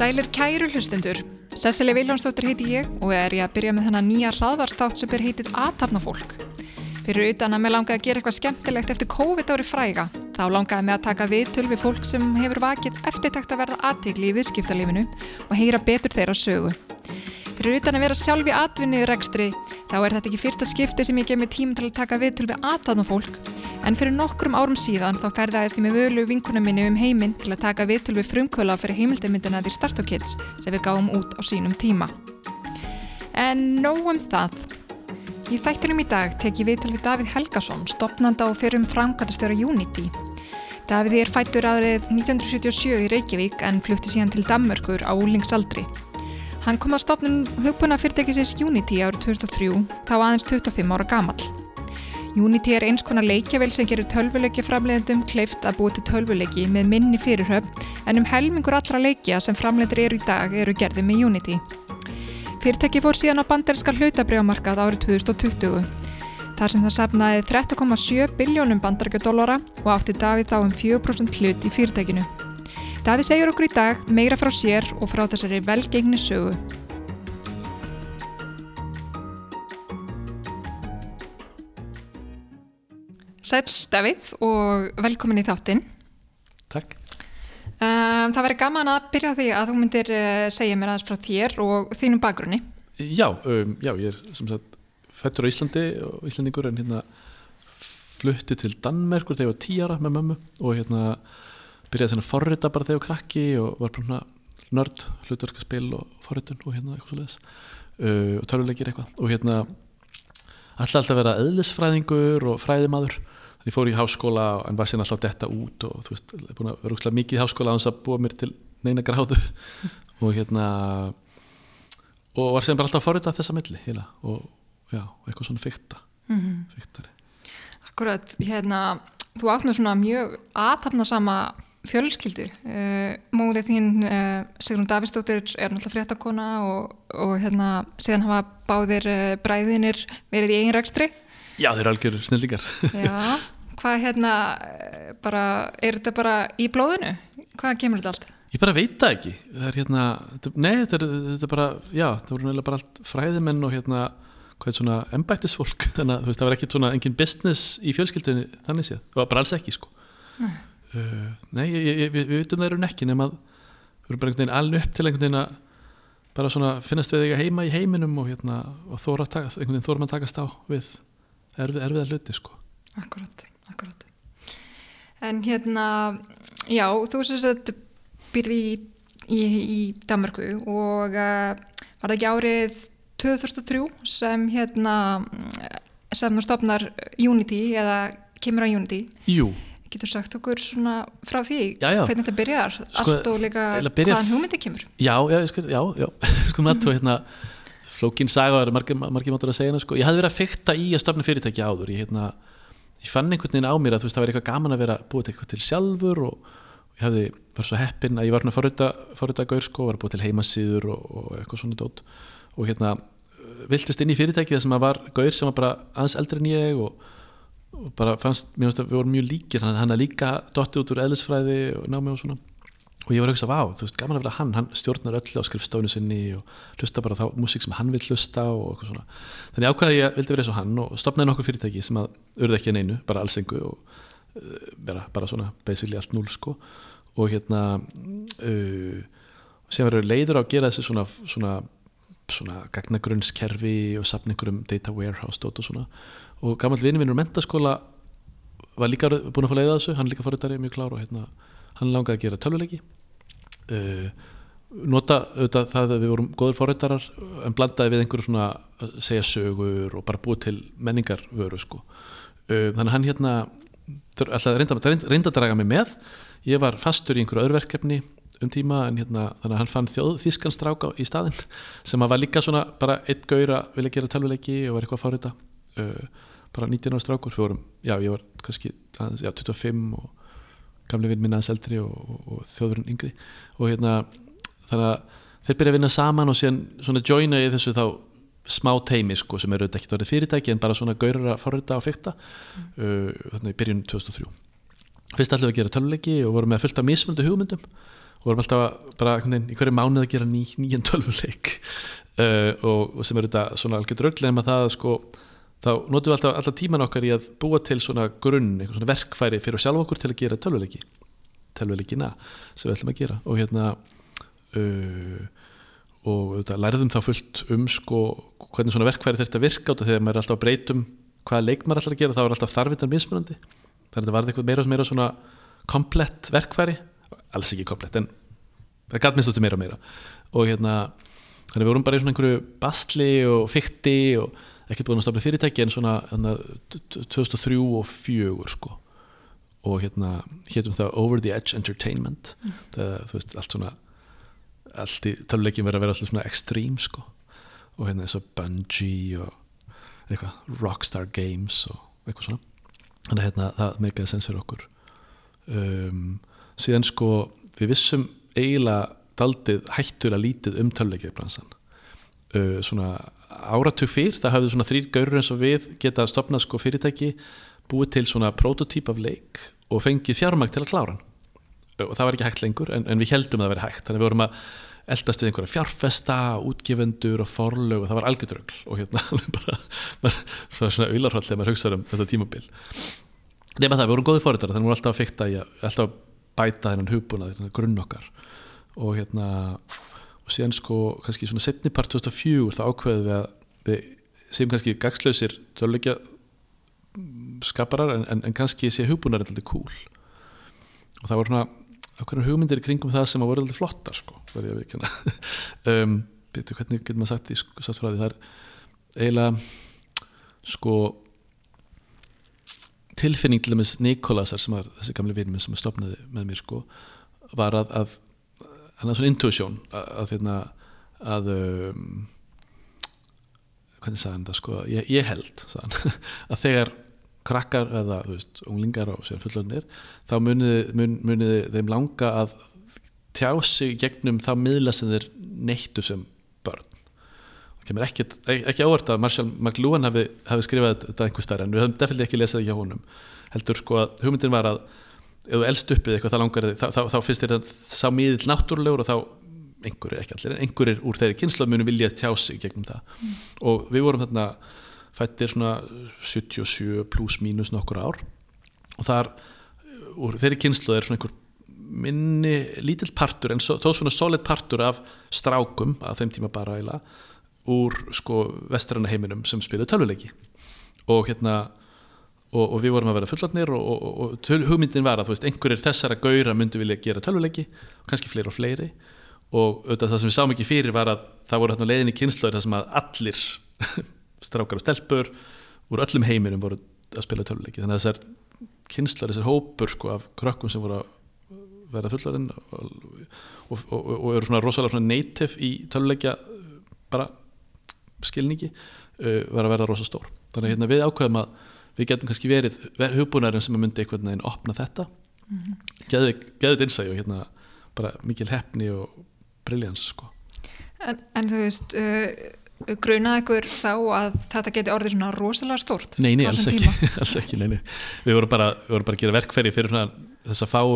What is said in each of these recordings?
Sælir kæru hlustendur. Cecilia Viljánsdóttir heiti ég og er ég að byrja með þennan nýja hraðvarstátt sem er heitið aðtapna fólk. Fyrir utan að mér langaði að gera eitthvað skemmtilegt eftir COVID ári fræga, þá langaði mig að taka viðtöl við fólk sem hefur vakið eftirtakt að verða aðtíkli í viðskiptalífinu og heyra betur þeirra sögu. Fyrir utan að vera sjálf í atvinni í rekstri, þá er þetta ekki fyrsta skipti sem ég gef mig tím til að taka viðtöl við aðtapna fólk, en fyrir nokkrum árum síðan þá ferðaðist ég með völu vinkunum minni um heiminn til að taka viðtöl við frumkvöla fyrir heimildamindina því Startup Kids sem við gáum út á sínum tíma. En nóg um það. Í þættinum í dag tek ég viðtöl við Davíð Helgason, stopnanda og fyrir um framkvæmtastöra Unity. Davíð er fættur árið 1977 í Reykjavík en flutti síðan til Danmörkur á úlingsaldri. Hann kom að stopnum hugbúna fyrirtækisins Unity árið 2003, þá aðeins 25 ára gamall. Unity er eins konar leikjavel sem gerir tölvuleiki framleiðendum kleift að búið til tölvuleiki með minni fyrirhöfn en um helmingur allra leikja sem framleiður eru í dag eru gerði með Unity. Fyrirtæki fór síðan á bandarinskar hlutabriðamarkað árið 2020 þar sem það safnaði 30,7 biljónum bandarækjadólara og átti Davíð þá um 4% hlut í fyrirtækinu. Davíð segjur okkur í dag meira frá sér og frá þessari velgengni sögu. Sæl Davíð og velkomin í þáttinn. Takk. Um, það væri gaman að byrja því að þú myndir uh, segja mér aðeins frá þér og þínum bakgrunni. Já, um, já, ég er sem sagt fættur á Íslandi og Íslandingur en hérna flutti til Danmerkur þegar ég var tí ára með mömmu og hérna byrjaði þennan forrita bara þegar ég var krakki og var bara nörd, hlutverkarspil og forritun og hérna eitthvað svoleiðis uh, og tölvuleikir eitthvað. Og hérna alltaf alltaf vera eðlisfræðingur og fræðimaður. Þannig ég fór í háskóla en var síðan alltaf detta út og þú veist, búin að vera úrslega mikið í háskóla að hans að búa mér til neina gráðu. Og hérna og var síðan bara alltaf að forrita þessa milli og já, eitthvað svona fykta Mm -hmm. fyktari Akkurat, hérna, þú átt með svona mjög aðtapna sama fjölskyldu. Uh, móðið þín, uh, Sigrun Davísdóttir, er náttúrulega fréttakona og, og hérna, síðan hafa báðir uh, bræðinir verið í eigin rekstri. Já, þeir eru algjör snillingar Já, hvað hérna, bara, er þetta bara í blóðinu? Hvað kemur þetta allt? Ég bara veit það ekki það er hérna, nei, þetta er, þetta er bara já, það voru náttúrulega bara allt fræðimenn og hérna, hvað er svona embættisfólk þannig að veist, það var ekkert svona engin business í fjölskyldunni þannig séð, og bara alls ekki sko Nei. uh, Nei, ég, ég, við, við vitum það eru nekki nema að við erum bara einhvern veginn alveg upp til einhvern veginn að bara svona finnast við eiga heima í heiminum og hérna, og þóra að taka, einhvern veginn þórum að takast á við erfið, erfiða hluti sko Akkurat, akkurat. En hérna, já, þú sem sagt byrði í, í, í Danmarku og uh, var það ekki árið 2003 sem hérna sem þú stopnar Unity eða kemur á Unity. Jú, Getur sagt okkur svona frá því Já, já. hvernig þetta byrjar, Sko, allt og líka byrjar- hvaðan hugmyndi kemur. Já, já, sko, já, já, sko með að hérna flókin saga, eru margir, margir mátur að segja hana sko, ég hafði verið að fykta í að stofna fyrirtæki áður, ég hérna ég fann einhvern veginn á mér að þú veist, það var eitthvað gaman að vera búið til eitthvað til sjálfur og, og ég hafði, var svo heppinn að ég var svona forrita, forrita gaur sko, var búið til heimasíður og, og eitthvað svona dót. Og hérna viltist inn í fyrirtæki þar sem að var gaur sem var bara aðeins eldri en ég og, og bara fannst, mér finnst að við vorum mjög líkir. Hann, að líka dotti út úr eðlisfræði og námi og svona. Og ég var að hugsa, vá, þú veist, gaman að vera hann. Hann stjórnar öllu á skrifstofinu sinni og hlusta bara þá músík sem hann vil hlusta og eitthvað svona, þannig ákvæði ég vildi vera eins og hann og stopnaði nokkur fyrirtæki sem að urði ekki að neinu, bara alls engu og uh, vera bara svona basically allt núl sko. Og hérna uh, sem verður leiður á að gera þessi svona, svona, svona gagnagrunnskerfi og sapna einhverjum data warehouse dot og svona. Og gammal úr mentaskóla var líka búin að fá leiða þessu, hann líka fórhundari mjög klár og hérna hann langaði að gera tölvuleiki. Uh, nota auðvitað það að við vorum góður forrættarar en blandaði við einhverju svona að segja sögur og bara búið til menningarvöru sko. Uh, þannig hann hérna alltaf reynda, reynda að draga mig með. Ég var fastur í einhverju öðruverkefni um tíma en hérna þannig að hann fann þjóð þískan stráka í staðinn sem að var líka svona bara eitt gaur að vilja gera tölvuleiki og var eitthvað að forrætta uh, bara 19 ára strákur. Vorum, já ég var kannski já, 25 og gamli vinn minna aðeins eldri og, og, og þjóðurinn yngri. Og hérna þannig að þeir byrja að vinna saman og síðan svona joina í þessu þá smá teimi sko sem eru ekki orðið fyrirtæki en bara svona gaurur að forrita og fykta uh, þannig í byrjun 2003 fyrst ætlum við að gera tölvuleiki og vorum með fullt af mismundu hugmyndum og vorum alltaf bara í hverju mánuð að gera ný, nýjan tölvuleik. Uh, og, og sem eru þetta svona algjör dröglega með það sko þá notum við alltaf, alltaf tíman okkar í að búa til svona grunn, eitthvað svona verkfæri fyrir sjálf okkur til að gera tölvuleiki. Tölvuleikina sem við ætlum að gera. Og hérna uh, og þetta, lærðum þá fullt um sko hvernig svona verkfæri þetta virka át þegar maður er alltaf að breytum hvaða leik maður ætlar að gera þá er alltaf þarfindan mismunandi. Þannig að þetta varði eitthvað meira meira svona komplett verkfæri alls ekki komplett en það gæt minnst áttu meira og meira. Og hérna þannig við vorum bara í svona einhverju bastli og fykti og ekkert búin að stofna fyrirtæki en svona hérna, 2003 og 2004 sko. Og hérna héttum það Over the Edge Entertainment. Mm. það, þú veist, allt svona allt í töluleikin verið að vera alltaf svona extreme sko. Og hérna eins og Bungie og eitthvað Rockstar Games og eitthvað svona. Þannig að hérna það meikaði sens fyrir okkur. Um, síðan sko við vissum eiginlega daldið hættulega lítið um töluleikibransan uh, svona áratug fyrr það hafði svona þrýr gaurur eins og við geta að stopna sko fyrirtæki búið til svona prototýp af leik og fengið fjármæk til að klára hann. Og það var ekki hægt lengur en, en við heldum að það veri hægt. Þannig við vorum að eldast við einhverja fjárfesta, útgefendur og forlög og það var algjörðrögl og hérna bara, bara svona auðlarhald þegar maður hugsaður um þetta tímabil. Nema það, við vorum góði fórhundar þannig við vorum alltaf að fykta í að alltaf bæta þennan hugbúna, þennan grunn okkar. Og hérna og síðan sko, kannski svona setni part 2004 þá ákveðum við að við séum kannski gagslausir töluleikja skaparar en, en, en kannski sé hugbúnar eitthvað cool og það voru svona okkur hugmyndir í kringum það sem að voru alltaf flottar sko, verði að vikina um, betur hvernig getur maður sagt, í, sagt frá því? Það er eiginlega sko tilfinning til dæmis Nikolasar sem var þessi gamli vinminn sem stopnaði með mér sko var að, að hann hafði svona intuition að, að, hérna, að um, hvernig sagði hann það sko ég, ég held að þegar krakkar eða veist, unglingar og sér fullöðnir þá muniði, mun, þeim langa að tjá sig gegnum þá miðla sem þeir neittu sem börn kemur ekki, ekki ávart að Marshall McLuhan hafi, hafi skrifað þetta einhver starf en við höfum definitíð ekki lesað ekki á honum. Heldur sko að hugmyndin var að ef þú elst uppið eitthvað það langar þá, þá, þá finnst þér að sá miðil náttúrulegur og þá einhverjir, ekki allir, einhverjir úr þeirri kynslu munum vilja tjá sig gegnum það. Mm. og við vorum þarna fættir svona 77 pluss mínus nokkur ár. Og þar úr þeirri kynslu er svona einhver minni lítill partur en þó svona solid partur af strákum af þeim tíma bara eila úr sko vestræna heiminum sem spilaði tölvuleiki. Og hérna og, og við vorum að vera fullatnir og, og, og hugmyndin var að þú veist einhverjir þessara gauðra myndu vilja gera tölvuleiki og kannski fleiri og fleiri. Og auðvitað það sem við sáum ekki fyrir var að það voru hérna leiðin í kynsluður þar sem að allir strákar og stelpur úr öllum heiminum voru að spila töluleiki þannig að þessar kynsluður, þessar hópur sko af krökkum sem voru að vera fullarinn og, eru svona rosalega svona native í töluleikja bara skilningi uh, var að verða rosalega stór þannig að hérna, við ákveðum að við getum kannski verið hugbúnarinn sem að myndi einhvern veginn opna þetta mm -hmm. geðið þetta innsæg og hérna bara mikil hefni og briljans sko. en, en þú veist uh, grunaði ykkur þá að þetta geti orðið svona rosalega stórt? Nei, nei, alls ekki, alls ekki nei, nei. Við, vorum bara, við vorum bara að gera verkferði fyrir þess að fáu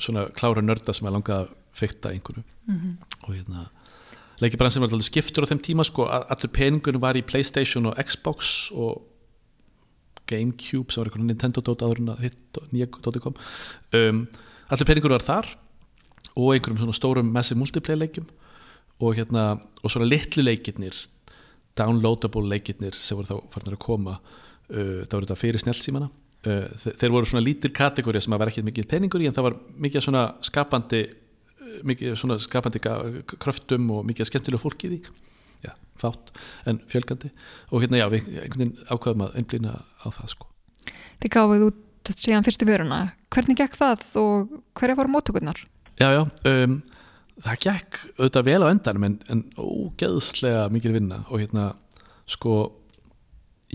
svona klára nörda sem er langað að fykta einhverju mm -hmm. og hérna leikibransin var alltaf skiptur á þeim tíma sko, allur peningunum var í Playstation og Xbox og Gamecube sem var eitthvað Nintendo dót aður en að hitt nýja dóti kom. Um, allur peningunum var þar og einhverjum svona stórum massive multiplayer leikjum og hérna og svona litlu leikirnir downloadable leikirnir sem voru þá farnir að koma uh, það voru þetta fyrir snjálfsímana uh, þeir, voru svona lítir kategóri sem að vera ekki mikið peningur í en það var mikið svona skapandi mikið svona skapandi kröftum og mikið skemmtilegu fólki í því. Já, fátt en fjölgandi. Og hérna já, við einhvern veginn ákvaðum að einblýna á það sko. Þið gáðuð út síðan fyrstu vöruna. Hvernig gekk það og hverja voru móttökurnar? Já, já, um, það gekk auðvitað vel á endanum en, en ógeðslega mikil vinna. Og hérna sko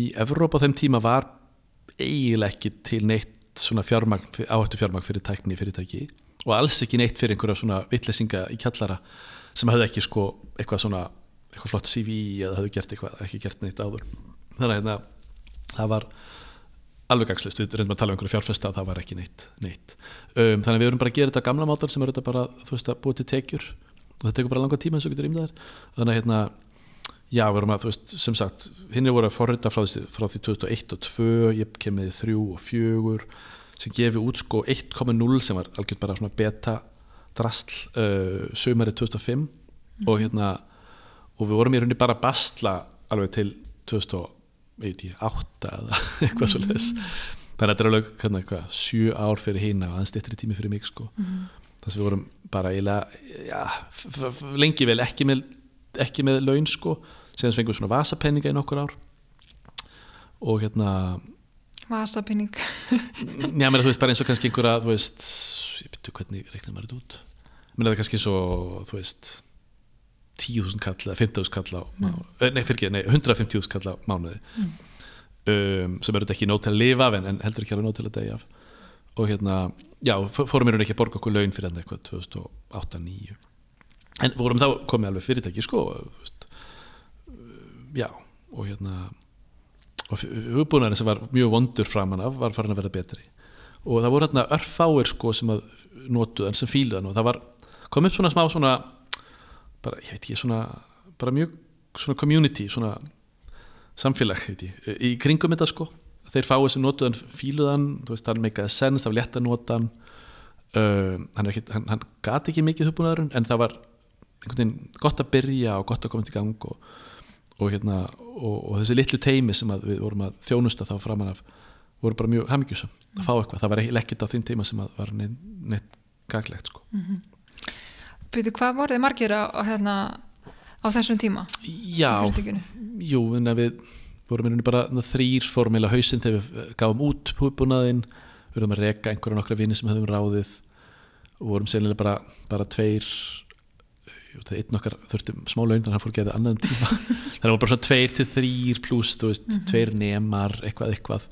í Evrópa þeim tíma var eiginlega ekki til neitt svona fjármagn, áhættu fjármagn fyrir tækni fyrirtæki og alls ekki neitt fyrir einhverja svona vittlesinga í kjallara sem hafði ekki sko eitthvað svona eitthvað flott CV eða hafði gert eitthvað ekki gert neitt áður. Þannig að hérna, það var alveg gagslust, við reyndum að tala um einhverju fjárfesta og það var ekki neitt, neitt. Um, þannig að við erum bara að gera þetta gamla mátar sem er þetta bara þú veist að búið til tekjur. Og þetta tekur bara langa tíma eins og getur ímdaðar þannig að hérna, já við erum að þú veist sem sagt, hinn er voru að forrita frá, frá því 2001 og 2 ég kem með 3 og 4 sem gefi út sko 1.0 sem var algjörð bara svona beta drastl uh, sömari 2005 og hérna og við vorum í rauninni bara að bastla alveg til 2008 eða eitthvað svo leiðis þannig að þetta er alveg hérna, eitthvað, sjö ár fyrir hína og aðeins styttri tími fyrir mig sko. þess að við vorum bara eiginlega f- lengi vel ekki með, ekki með laun sko. Síðan fengum við svona vasapenninga í nokkur ár. Og hérna Vasapinning. Já, mér þú veist bara eins og kannski einhverja þú veist, ég byrju hvernig reiknar maður þetta út mér er það kannski eins og þú veist 10.000 kall eða 15.000 kall á mm. nei, fyrir nei, 150.000 kall á mánuði um, sem eru þetta ekki nóg til að lifa af en, en heldur ekki alveg nóg til að degja af og hérna, já, fórum mér ekki að borga okkur laun fyrir þetta eitthvað 2008-2009 en vorum þá komið alveg fyrirtæki sko veist, já, og hérna og hugbúnaðurinn sem var mjög vondur framan af var farin að verða betri. Og það voru hérna örfáir sko sem að notuðan sem fíluðan og það var kom upp svona smá svona bara, ég veit ekki, svona bara mjög svona community, svona samfélag, veit ég, í kringum þetta sko. Þeir fáið sem notuðan fíluðan þú veist, hann meikaði sens, það var létt að nota hann. Uh, hann, ekki, hann, hann gat ekki mikið hugbúnaðurinn en það var einhvern veginn gott að byrja og gott að komast í gang og og, hérna, og, og þessi litlu teimi sem við vorum að þjónusta þá framan af voru bara mjög hafmyggjusum að fá eitthvað, það var ekkert á þeim tíma sem var neitt, neitt gaglegt sko. Byrju, hvað voruð þið margir á, á, hérna, á þessum tíma? Já, jú, en að við vorum í rauninni bara þrýr fórum eða hausinn þegar við gáum út húbúnaðinn, við vorum að reka einhverja nokkra vini sem höfum ráðið og vorum sennilega bara, bara tveir það einn okkar þurftum smá laun þannig að hann fór að gera annaðum tíma. Þannig að voru bara svona tveir til þrýr pluss þú veist, tveir nemar, eitthvað eitthvað.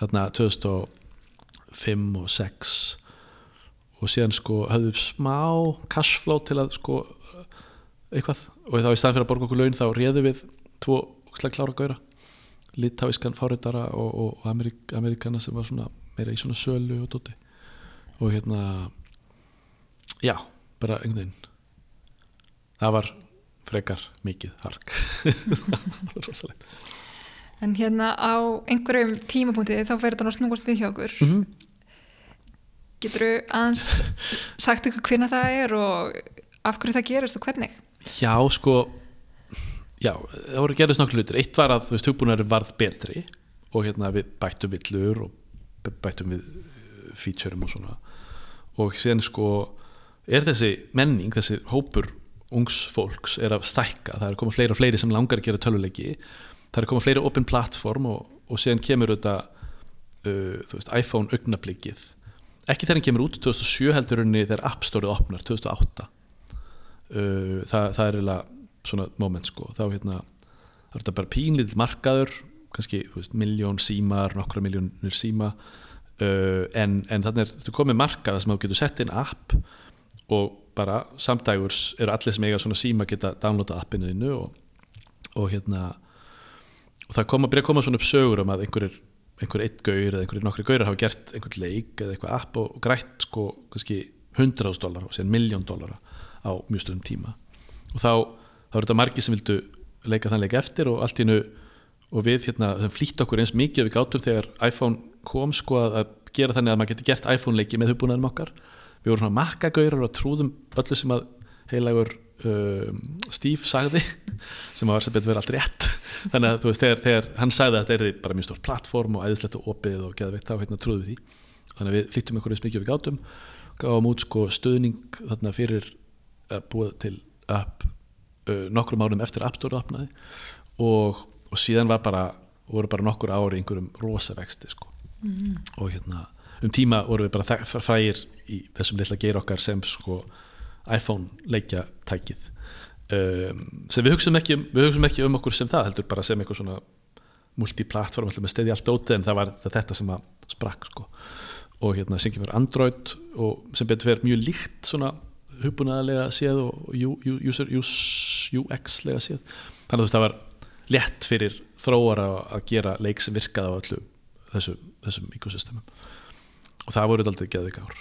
Þarna 2005 og 6 og síðan sko höfðum smá cashflow til að sko eitthvað. Og þá í staðan fyrir að borga okkur laun þá réðu við tvo klára gaura litáískan fáritara og, og, og Amerik, Amerikana sem var svona meira í svona sölu og dóti. Og hérna já, bara einhvern veginn það var frekar mikið hark það var rosalegt En hérna á einhverjum tímapunkti þá fer þetta að snúast við hjá okkur. mm -hmm. Getur þú aðeins sagt ykkur hvernig það er og af hverju það gerist og hvernig? Já, sko já, það voru gerðist nokkuð hlutir eitt var að, þú veist, hugbúnaður varð betri og hérna við bættum villur og bættum við uh, featureum og svona og síðan sko er þessi menning, þessi hópur ungs fólks er að stækka. Það er að koma fleiri og fleiri sem langar að gera tölvuleiki. Það er að koma fleiri open platform og, og síðan kemur þetta uh, veist, iPhone augnablikið. Ekki þegar hann kemur út 2007 heldur henni þegar App Store opnar 2008 uh, það, það er eiginlega svona moment sko, þá hérna er þetta bara pínlítill markaður kannski, miljón símar nokkra miljónir síma. Uh, en, en þannig er þetta komið markað sem þú getur sett inn app og bara samdægurs eru allir sem eiga svona síma geta downloada appinu þínu og, og hérna og það koma, byrja að koma svona upp sögur um að einhverjir einhver eitt gaur eða einhverjir nokkri gaurar hafa gert einhvern leik eða eitthvað app og, og grætt sko kannski 100.000 dólar og síðan miljón dólara á mjög stöðum tíma. Og þá, þá eru þetta margir sem vildu leika þann leik eftir og allt í hennu og við hérna, þau flýtt okkur eins mikið að við gátum þegar iPhone kom sko að, að gera þannig að maður geti gert iPhone leiki með hugbúnaðum okkar við vorum svona makkagaurar og trúðum öllu sem að heilagur um, Steve sagði sem var sem betur verið allt rétt þannig að þú veist, þegar, þegar hann sagði að þetta er bara mjög stór plattform og æðislegt og opið og geðveikt þá hérna trúðum við því þannig að við flýttum okkur eins mikið og við gátum gáðum út sko stöðning þarna fyrir að búa til app uh, nokkrum árum eftir App Store opnaði og, og síðan var bara voru bara nokkur ári einhverjum rosa vexti sko. mm. og hérna um tíma voru við bara frægir í þessum litla geir okkar sem sko iPhone leikja tækið. Um, sem við hugsaum ekki um, við ekki um okkur sem það heldur bara sem eitthvað svona multiplatform alltaf með stedi allt ótið en það var þetta sem að sprakk sko. Og hérna sem kemur Android og sem betur verið mjög líkt svona hugbúnaðarlega séð og user, UX-lega séð. Þannig að það var létt fyrir þróara að gera leik sem virkaði á öllu þessum, þessum ekosystemum. Og það voru aldrei geðvik ár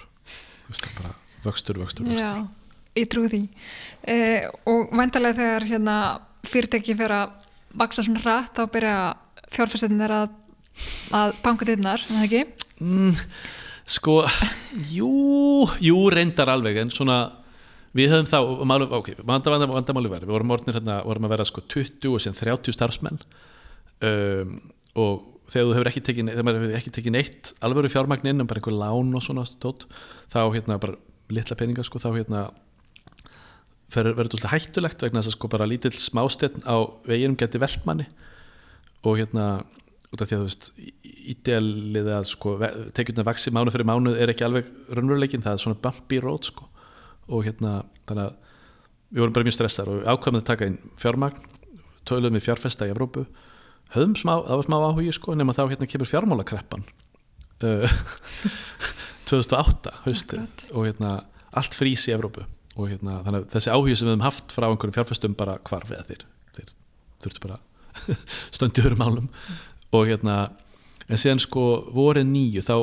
veist, bara vöxtur, vöxtur, vöxtur Já, ég trúi því eh, og væntalega þegar hérna, fyrirtæki fyrir að vaksa svona hratt þá byrja fjárfæstinir að, að banka dittnar, en það ekki? mm, sko jú, jú reyndar alveg en svona við höfum þá, málu, ok, vandamáli vanda, vanda var við vorum, orðnir, hérna, vorum að vera sko 20 og síðan 30 starfsmenn um, og þegar þú hefur ekki tekið, hefur ekki tekið neitt alvöru fjármagn inn, um bara einhver lán og svona stótt, þá hérna bara litla peninga sko, þá hérna verður þetta hættulegt vegna þess að sko bara lítill smásteinn á veginum geti veltmanni og hérna út af því að þú veist ídelið að sko tekjurna vaksi mánu fyrir mánu er ekki alveg raunveruleikin, það er svona bumpy road sko. Og hérna þannig að við vorum bara mjög stressar og ákvæmum að taka inn fjármagn töluðum við fjárfesta í Evrópu höfum smá, það var smá áhugi sko nema þá hérna kemur fjármálakreppan uh, 2008 haustið Akkurat. og hérna allt frís í Evrópu og hérna þannig að þessi áhugi sem við höfum haft frá einhverjum fjárfestum bara hvarf eða þeir, þeir þurftu bara stöndi öðrum málum og hérna en síðan sko vorið nýju þá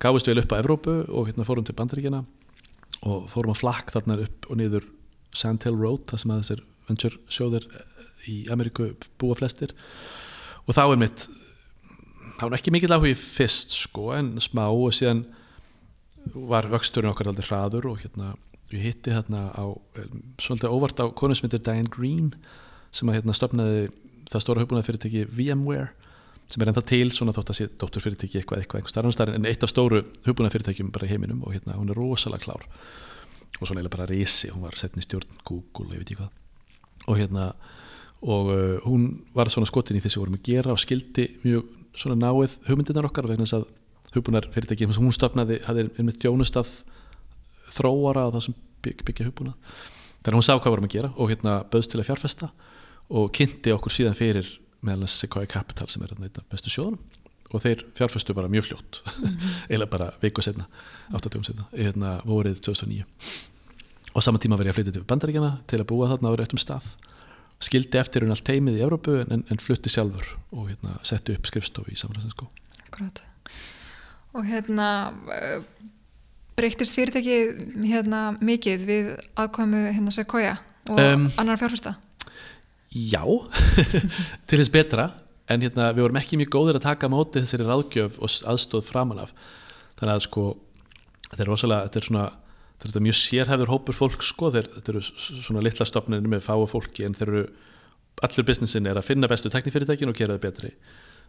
gáðist við upp á Evrópu og hérna fórum til Bandaríkjana og fórum að flakk þarna upp og niður Sand Hill Road þar sem að þessir venture sjóðir í Ameríku búa flestir. Og þá er mitt þá er ekki mikill áhugi fyrst sko en smá og síðan var vöxturinn okkar aldrei hraður og hérna ég hitti hérna á um, svolítið óvart á konu sem heitir Diane Green sem að hérna stopnaði það stóra hugbúnaði fyrirtæki VMware sem er ennþá til svona þótt að sé dóttur fyrirtæki eitthvað, eitthvað, einhver starfum starfin en eitt af stóru hugbúnaði fyrirtækjum bara í heiminum og hérna hún er rosalega klár. Og svona eiginlega bara risi, hún var setn í stjórn Google, ég veit ekki hvað. Og hérna og uh, hún var svona skotin í þessu vorum að gera og skildi mjög svona náið hugmyndirnar okkar vegna þess að hugbúnar fyrirtæki sem hún stopnaði hafði einmitt þjónustað þróara á það sem bygg, byggja hugbúnað. Þannig hún sá hvað vorum að gera og hérna bauðst til að fjárfesta og kynnti okkur síðan fyrir meðal Sequoia Capital sem er af bestu sjóðunum. Og þeir fjárfestu bara mjög fljótt. Eiginlega bara viku setna, áttatugum setna hérna vorið 2009 og saman tíma verið að flytja til bandaríkjana til að búa þarna á réttum stað skildi eftir hún allt teimið í Evrópu en, en flutti sjálfur og hérna, setti upp skrifstofu í Samræðsinskó Akkurat. Og hérna uh, breyttist fyrirtæki hérna mikið við aðkomu hérna Sequoia og Um, annar fjárfesta? Já, til þess betra en hérna, við vorum ekki mjög góðir að taka móti þessari ráðgjöf og aðstóð framan af þannig að sko þetta er rosalega, þetta er svona þetta er þetta mjög sérhæfur hópur fólk sko þeir, þetta eru svona litla stopnir með fáu fólki en þeir eru, allur businessin er að finna bestu teknifyrirtækin og gera þau betri.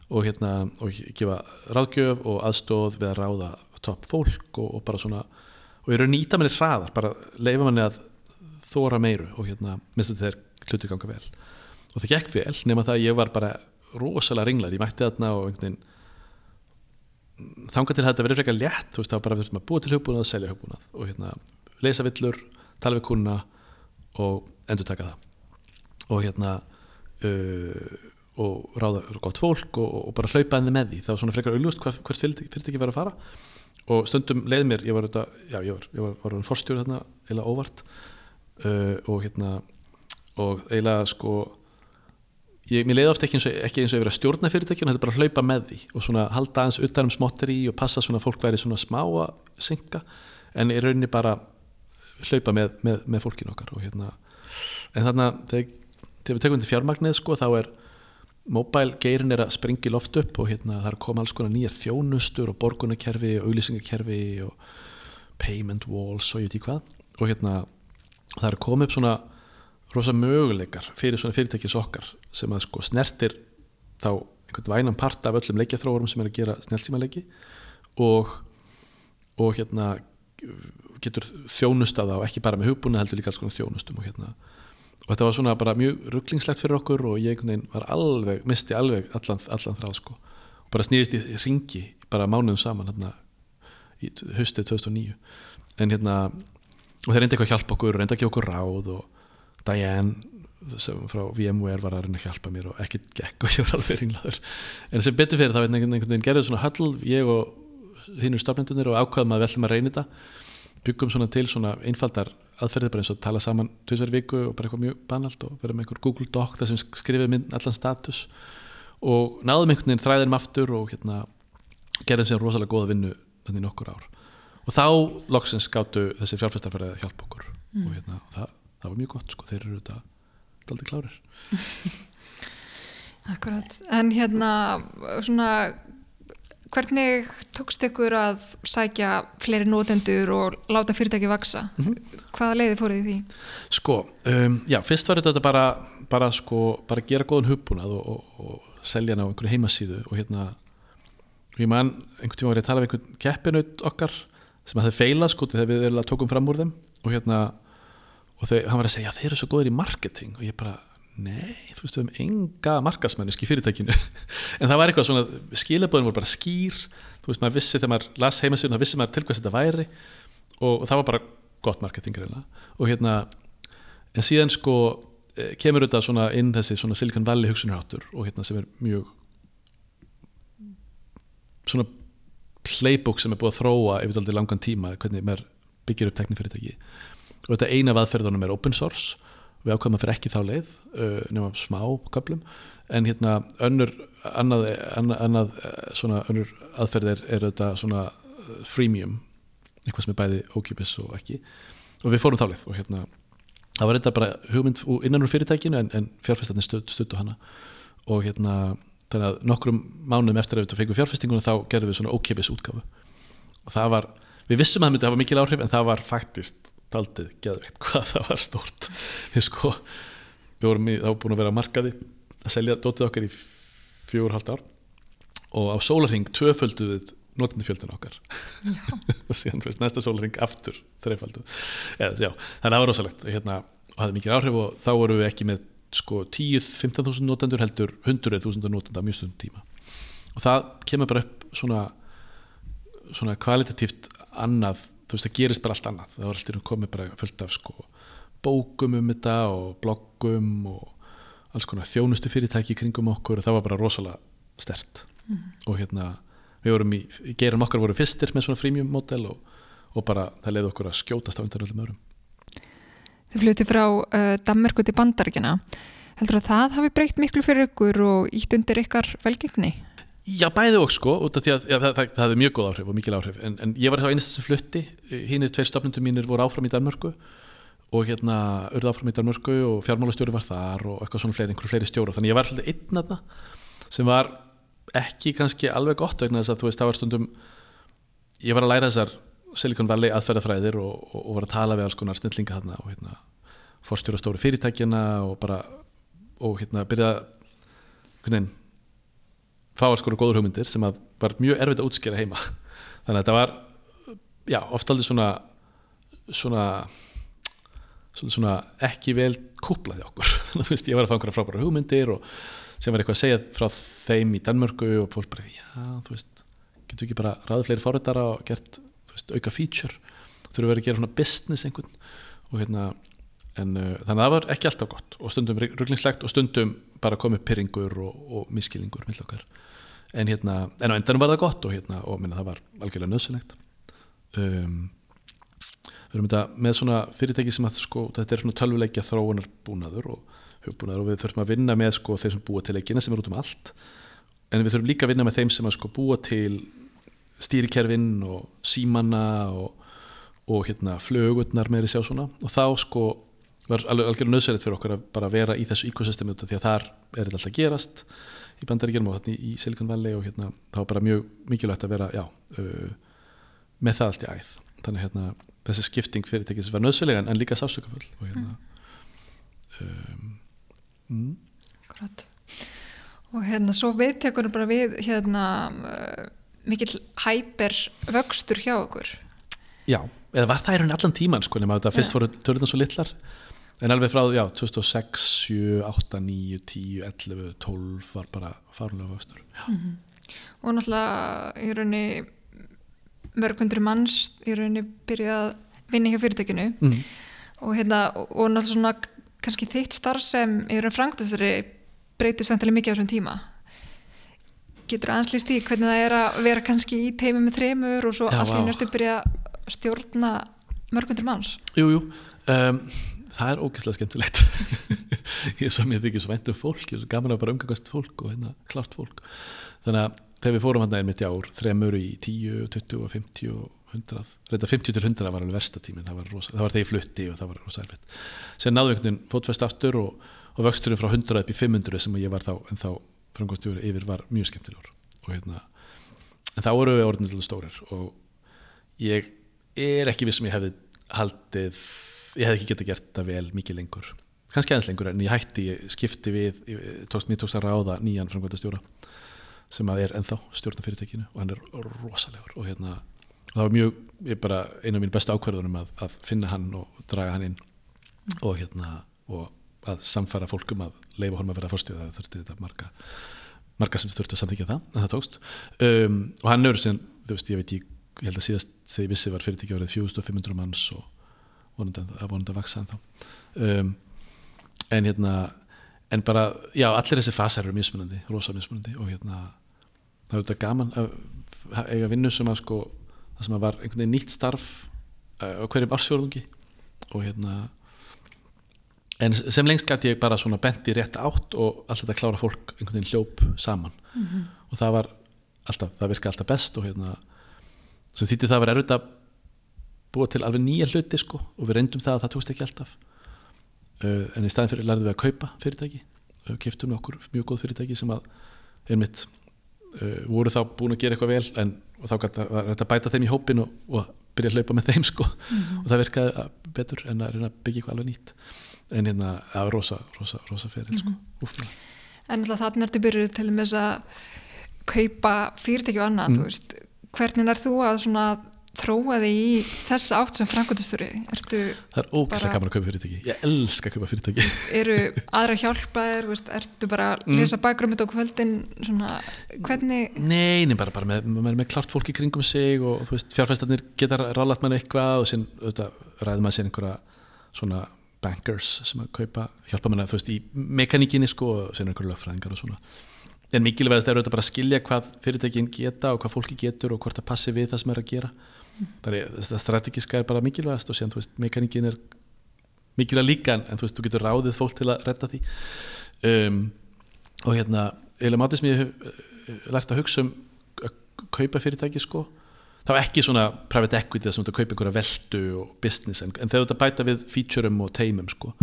Og hérna, og gefa ráðgjöf og aðstóð við að ráða topp fólk og, og bara svona og eru nýta manni hraðar, bara leifa manni að þóra meiru og hérna minnstu þeir hluti ganga vel. Og það gekk vel nema það að ég var bara rosalega ringlar, ég mætti þarna og einhvern veginn þangað til að þetta verið frekar létt þú veist, þá bara við þurfum að búa til hugbúnað og selja hugbúnað og hérna, leysa villur tala við kuna og endur taka það. Og hérna uh, og ráða gott fólk og, og bara hlaupa henni með því. Það var svona frekar auðlust hvert fyrirtæki, var að fara. Og stundum leið mér, ég var þetta já, ég var, ég var, var forstjóri þarna eiginlega óvart. Uh, og hérna og eiginlega sko ég, mér leiði ofta ekki eins og, ekki eins og yfir að stjórna fyrirtækjun, þetta er bara að hlaupa með því og svona halda aðeins utan um smotteri og passa svona að fólk væri svona smá að synka en í rauninni bara hlaupa með, með, með fólkinu okkar hérna en þarna þegar, þegar við tekum til fjármagnið sko þá er mobile geirin er að springa í loft upp og hérna það er að koma alls konar nýjar þjónustur og borgunarkerfi og auglýsingarkerfi og payment walls og ég veit í hvað. Og hérna það er að koma upp svona rosa möguleikar fyrir svona fyrirtækis okkar sem að sko snertir þá einhvern vænan part af öllum leikjaþróurum sem er að gera snjálfsímaleiki og, og hérna getur þjónustað á ekki bara með hugbúna heldur líka alls konar þjónustum og hérna. Og þetta var svona bara mjög rugglingslegt fyrir okkur og ég var alveg, misti alveg allan, allan þráð sko. Og bara snýðist í ringi bara mánuðum saman hérna í haustið 2009 en hérna og þeir reyndi eitthvað að hjálpa okkur, reyndi að gefa okkur ráð og Diane sem frá VMware var að reyna að hjálpa mér og ekkert gekk og ég var alveg ringlaður. En sem betur fyrir þá einhvern veginn gerði svona höll ég og hinnur stafnendunir og ákvaðum að við ætlum að reyna þetta. Byggum svona til svona einfaldar aðferðir bara eins og tala saman tvisverð viku og bara eitthvað mjög banalt og vera með einhver Google Doc þar sem skrifum inn allan status. Og náðum einhvern veginn þræðinum aftur og hérna gerðum sér rosalega góða vinnu þannig nokkur ár. Og þá loksins skáttu þessi fjárfæstarferði að hjálpa okkur. Mm. og hérna, það, það var mjög gott sko, þeir eru þetta daldi klárir Akkurat, en hérna svona hvernig tókst ykkur að sækja fleiri nótendur og láta fyrirtæki vaksa? Mhm. Hvaða leiði fóruð í því? Sko, um, já, fyrst var þetta bara bara sko, bara gera góðan hugbúnað og, og, og selja hann á einhverju heimasíðu og hérna og ég man, einhvern tíma var ég að tala við einhvern keppinaut okkar sem hafði feilað sko þegar við að tókum fram úr þeim og hérna og þau, hann var að segja, þeir eru svo góðir í marketing. Og ég bara, nei, þú veist, við höfum enga markasmenniski í fyrirtækinu. En það var eitthvað svona, skilabóðin voru bara skýr. Þú veist, maður vissi þegar maður las heimasíðun þá vissi maður til hvers þetta væri. Og, og það var bara gott marketing og hérna, en síðan sko eh, kemur þetta svona inn þessi svona Silicon Valley hugsunarháttur og hérna sem er mjög svona playbook sem er búið að þróa yfir langan tíma hvernig maður byggir upp teknifyrirtæki og þetta eina af aðferðunum er open source. Við ákvæmum að fyrir ekki þá leið uh, nema smá köplum en hérna önnur annað, annað, svona önnur aðferð er, er þetta svona freemium. Eitthvað sem er bæði ókipis og ekki. Og við fórum þá leið og hérna það var þetta bara hugmynd innan úr fyrirtækinu en, en fjárfæstarnir stödd, stöddu hana. Og hérna þannig að nokkrum mánuðum eftir að við fengum fjárfæstinguna þá gerðum við svona ókipis útgáfu. Og það var, við vissum að það myndi hafa mikil áhrif en það var faktist taldið geðveikt hvað það var stórt. Við sko, við vorum í, þá búin að vera að markaði að selja dótið okkar í fjögur hálft ár og á sólarhing tvöföldu við notendifjöldin okkar. Og síðan fyrst næsta sólarhing aftur þreifaldu þannig að það var rosalegt. Hérna, og hafði mikil áhrif og þá vorum við ekki með sko 10-15.000 notendur heldur 100.000 notenda á mjög stundum tíma. Og það kemur bara upp svona svona kvalitatíft annað þú veist það gerist bara allt annað það var alltaf komið bara fullt af sko bókum um þetta og bloggum og alls konar þjónustu fyrirtæki kringum okkur og það var bara rosalega stert og hérna við vorum í, gerum okkar voru fyrstir með svona freemium model og, og bara það leiði okkur að skjótast á undan öllum öðrum Þið fluti frá uh, Danmerku til Bandaríkina. Heldur að það hafi breytt miklu fyrir ykkur og ítt undir ykkar velgengni? Já, bæði og sko, út af því að já, það, það, það hefði mjög góð áhrif og mikil áhrif. En, en ég var þá einast sem flutti, hinn er tveir stofnundum mínir voru áfram í Danmörku og hérna urðu áfram í Danmörku og fjármálastjóri var þar og eitthvað svona fleiri, einhverju fleiri stjóra þannig ég var svolítið einn aðna sem var ekki kannski alveg gott vegna þess að þú veist, það var stundum ég var að læra þessar Silicon Valley aðferðafræðir og, og, og var að tala við alls konar snillinga þarna og hérna fórstjóra stóru fyrirtækjana og bara og hérna byrja einhvern veginn fá alls konar góður hugmyndir sem var mjög erfitt að útskýra heima. Þannig að þetta var já, oft aldrei svona svona svona, svona ekki vel kúplaði okkur. Ég var að fá einhverja frábæra hugmyndir og sem var eitthvað að segja frá þeim í Danmörku og fólk bara, já, þú veist getur ekki bara ráðið fleiri forritara og gert veist, auka feature þurfum vera að gera svona business einhvern og hérna en uh, þannig að það var ekki alltaf gott og stundum rugglingslegt og stundum bara komið pyrringur og, og miskilingur mill okkar en hérna, en á endanum var það gott og hérna, og minna það var algjörlega nöðsynlegt um, við erum þetta með svona fyrirtæki sem að sko, þetta er svona tölvuleikja þróunar búnaður og hugbúnaður og við þurfum að vinna með sko þeir sem búa til leikina sem er út um allt. En við þurfum líka að vinna með þeim sem að sko búa til stýrikerfin og símanna og, og hérna flögurnar meiri sjá svona. Og þá sko var alveg algjörlega nöðsverðið fyrir okkur að bara vera í þessu ekosystemi því að þar er þetta alltaf gerast í bandaríkjum og hérna í Silicon Valley og hérna þá er bara mjög mikilvægt að vera já, uh, með það allt í æð þannig hérna þessi skipting fyrirtækis var nöðsverðilega en, líka sásökafull og hérna um, mm. Akkurat. Og hérna svo viðtekur bara við hérna uh, mikill hæper vöxtur hjá okkur. Já, eða var það í rauninni allan tíman sko nema þetta fyrst Já. voru törðan svo litlar en alveg frá, já, 2006, 7, 8, 9, 10, 11, 12 var bara farunlega vöxtur já. Og náttúrulega í rauninni mörgundri manns í rauninni byrjað að vinna hjá fyrirtækinu Mm. og hérna og, og náttúrulega svona kannski þitt starf sem í raun frangtastari breytir samtalið mikið á þessum tíma. Getur aðeins líst í hvernig það er að vera kannski í teimi með þremur og svo allir nörstu byrja að stjórna mörgundur manns Jú, jú, um, það er ógeðslega skemmtilegt. Ég svo mér þykir svo vænt um fólk ég er svo gaman að bara umgangast fólk og hérna klart fólk. Þannig að þegar við fórum hann einmitt í ár þremur í 10, 20 og 50 og 100 reynda 50 til 100 var alveg versta tímin það var, rosa, það var þegar ég flutti og það var rosa erfitt. Sen veginn fótfest aftur og, og vöxturinn frá 100 upp í 500 sem ég var þá en þá framgóðstjóri yfir var mjög skemmtilegur. Og hérna en þá voru við orðinlega stórir og ég er ekki viss sem ég hefði haldið ég hefði ekki getað gert það vel mikið lengur kannski aðeins lengur en ég hætti ég skipti við, ég, tókst, mér tókst að ráða nýjan framkvæmdastjóra sem að er ennþá stjórna fyrirtækinu og hann er rosalegur og hérna og það var mjög, ég bara eina af mín bestu ákverðunum að, að finna hann og draga hann inn mm. og hérna og að samfara fólkum að leifa honum að vera fórstjóð það þurfti þetta marga marga sem þurfti að samþykja það, en það tókst um, og hann er sem, þú veist, ég veit ég, ég held að síðast þegar ég vissi var fyrirtæki árið 4500 manns og vonandi að, vonandi að vaksa en þá um, en hérna en bara, já, allir þessi fasar eru mismunandi, rosa mismunandi og hérna það er þetta gaman að eiga vinnu sem að sko það sem að var einhvern veginn nýtt starf uh, á hverjum ársfjörðungi og hérna en sem lengst gæti ég bara svona bent í rétt átt og alltaf þetta klára fólk einhvern veginn hljóp saman mm -hmm. og það var alltaf, það virka alltaf best og hérna sem þýtti það var erfitt að búa til alveg nýja hluti sko og við reyndum það að það tókst ekki alltaf uh, en í staðin fyrir lærðum við að kaupa fyrirtæki uh, keftum okkur mjög góð fyrirtæki sem að einmitt uh, voru þá búin að gera eitthvað vel en þá þetta að bæta þeim í hópin og, og byrja að hlaupa með þeim sko mm -hmm. og það virkaði betur en að reyna að byggja eitthvað alveg nýtt en hérna, það var rosa, rosa, rosa fyrir sko. mm -hmm. En þannig er þetta byrjuð til að kaupa fyrirtæki og annað mm. hvernig er þú að svona þróa þig í þessa átt sem framkvæmstöru það er ógæslega gaman að kaupa fyrirtæki. Ég elska að kaupa fyrirtæki. Eru aðra hjálpaðir, veist, ertu bara að lesa mm. bakgrömmit og kvöldin svona, hvernig Nei, nei bara, bara með, með, með klart fólk í kringum sig og fjárfæstarnir geta rálat með eitthvað og sín ræðum að sér einhverja svona bankers sem að kaupa, hjálpa manna þú veist í mekaníkinni sko og sen einhverju löffræðingar og svona. En mikilvægast er auðvitað bara að skilja hvað fyrirtækin geta og hvað fólki getur og hvort það passi við það sem er að gera það, er, það strategiska er bara mikilvægast og sen þú veist mekaníkin er mikilvæg líka en þú veist þú getur ráðið fólk til að redda því. Um, og hérna eða mátið sem ég hef lært að hugsa um að kaupa fyrirtæki sko var ekki svona private equity að þú kaupa einhverja veldu og business en, en þegar þú bæta við featureum og teimum sko,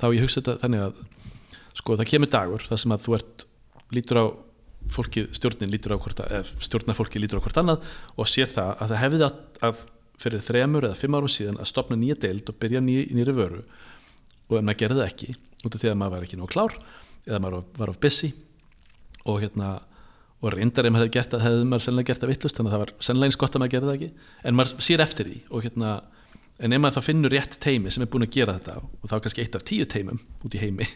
þá ég hugsa þetta þannig að sko það kemur dagur þar sem að þú ert lítur á fólki, stjórnin lítur á hvort stjórnarfólki lítur á hvort annað og sér það að það hefði að, að fyrir þremur eða fimm árum síðan að stopna nýja deild og byrja ný, nýri vöru. Og en maður gerði það ekki út af því að maður var ekki nóg klár eða maður var of busy og hérna og reyndar ef maður hefði gert það hefði maður sennilega gert það vittlust þannig að það var sennilega eins gott að maður gera það ekki. En maður sér eftir því og hérna en ef maður þá finnur rétt teimi sem er búin að gera þetta og þá kannski eitt af tíu teimum út í heimi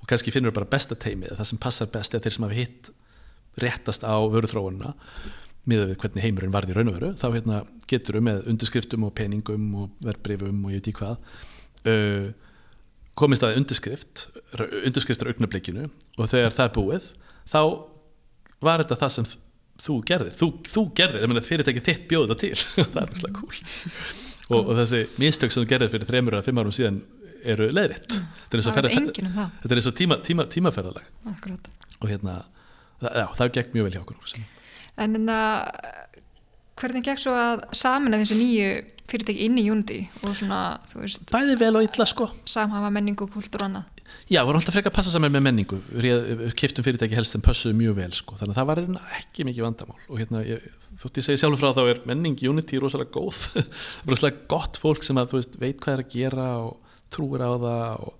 og kannski finnur bara besta teimi það sem passar best eða þeir sem hafi hitt réttast á vöruþróununa miða við hvernig heimurinn varði í raun og veru þá hérna, getur við með undirskriftum og peningum og verbreyfum og ég veit í hvað uh, komist að undirskrift undirskriftar augnablikinu og þegar það er búið þá var þetta það sem þú gerðir. Þú, þú gerðir, ég meina fyrirtækið þitt bjóði það til. Það er mjög cool. Og, og þessi mistök sem þú gerðir fyrir þreymur eða fimm árum síðan eru leiðritt mm. þetta er eins og tíma, tíma, tímaferðalag. Akkurat. og hérna það, já, það gekk mjög vel hjá okkur En enna hvernig gekk svo að samina þessi nýju fyrirtæki inn í Unity og svona, þú veist bæði vel og illa sko. samhafa menningu, kultur og annað? Já, við vorum alltaf frekar að passa saman með menningu. Við kiptum fyrirtæki helst en passuðu mjög vel sko. þannig að það var ekki mikið vandamál. Og hérna, ég, þótt ég segi sjálfur frá þá er menning Unity rosalega góð. Rosalega gott fólk sem að, veist, veit hvað er að gera og trúir á það og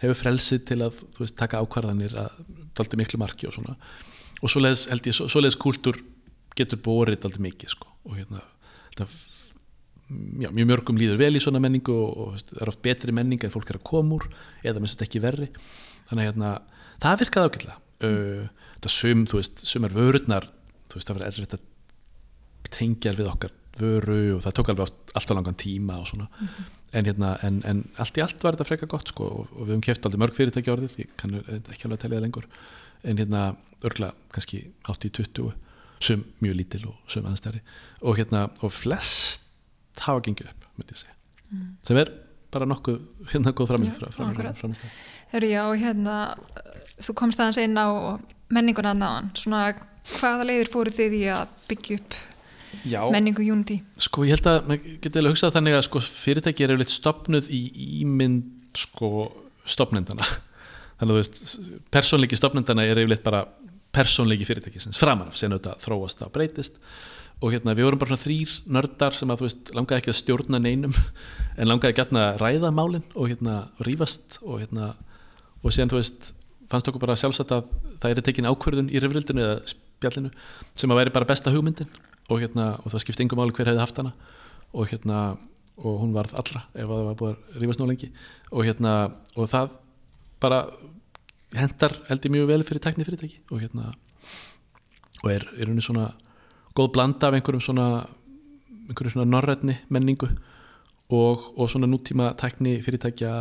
hefur frelsið til að veist, taka ákvarðanir að daldi miklu marki og svona og svoleiðis, ég, svoleiðis kultur getur borið daldi mikið sko. og hérna, þetta já, mjög mörgum líður vel í svona menningu og, og það er oft betri menning en fólk er að koma úr eða minnst ekki verri. Þannig að hérna, það virkaði ákvelda uh, þetta sum, þú veist, sumar vörurnar þú veist, það var erfitt að tengja við okkar vöru og það tók alveg allt á langan tíma og svona. Mm -hmm. en hérna, en, en allt í allt var þetta freka gott sko og, og við hefum kæft aldrei mörg fyrirtæki orðið, ég kannu ekki alveg að tellja það lengur. En hérna, örgla kannski 80-20 sum mjög lítil og sum aðstæri og hérna, og flest hafa gengið upp myndi ég segja. Sem er bara nokkuð hérna góð framið Já, fram, akkurat. fram, fram, Herru, já, hérna, þú komst aðeins inn á menninguna náðan, svona hvaða leiðir fóru þið í að byggja upp Já, menningu Unity? sko ég held að maður getur alveg hugsað þannig að sko fyrirtæki er yfirleitt stopnuð í ímynd sko stopnendana þannig að þú veist, persónleiki stopnendana er yfirleitt bara persónleiki fyrirtækisins framan af, sen auðvitað þróast og breytist. Og hérna við vorum bara þrýr nördar sem að þú veist, langaði ekki að stjórna neinum en langaði gætna að ræða málin og hérna og rífast og hérna og síðan þú veist, fannst okkur bara sjálfsagt að það er tekin ákvörðun í rifrildinu eða spjallinu sem að væri bara besta hugmyndin og hérna, og það skipti yngum máli hver hefði haft hana. Og hérna, og hún varð allra ef að það var búið að rífast nú lengi. Og hérna, og það bara hendar held ég mjög vel fyrir tekni fyrirtæki og hérna og er, er henni svona góð blanda af einhverjum svona einhverjum svona norrætni menningu og, og svona nútíma tekni fyrirtækja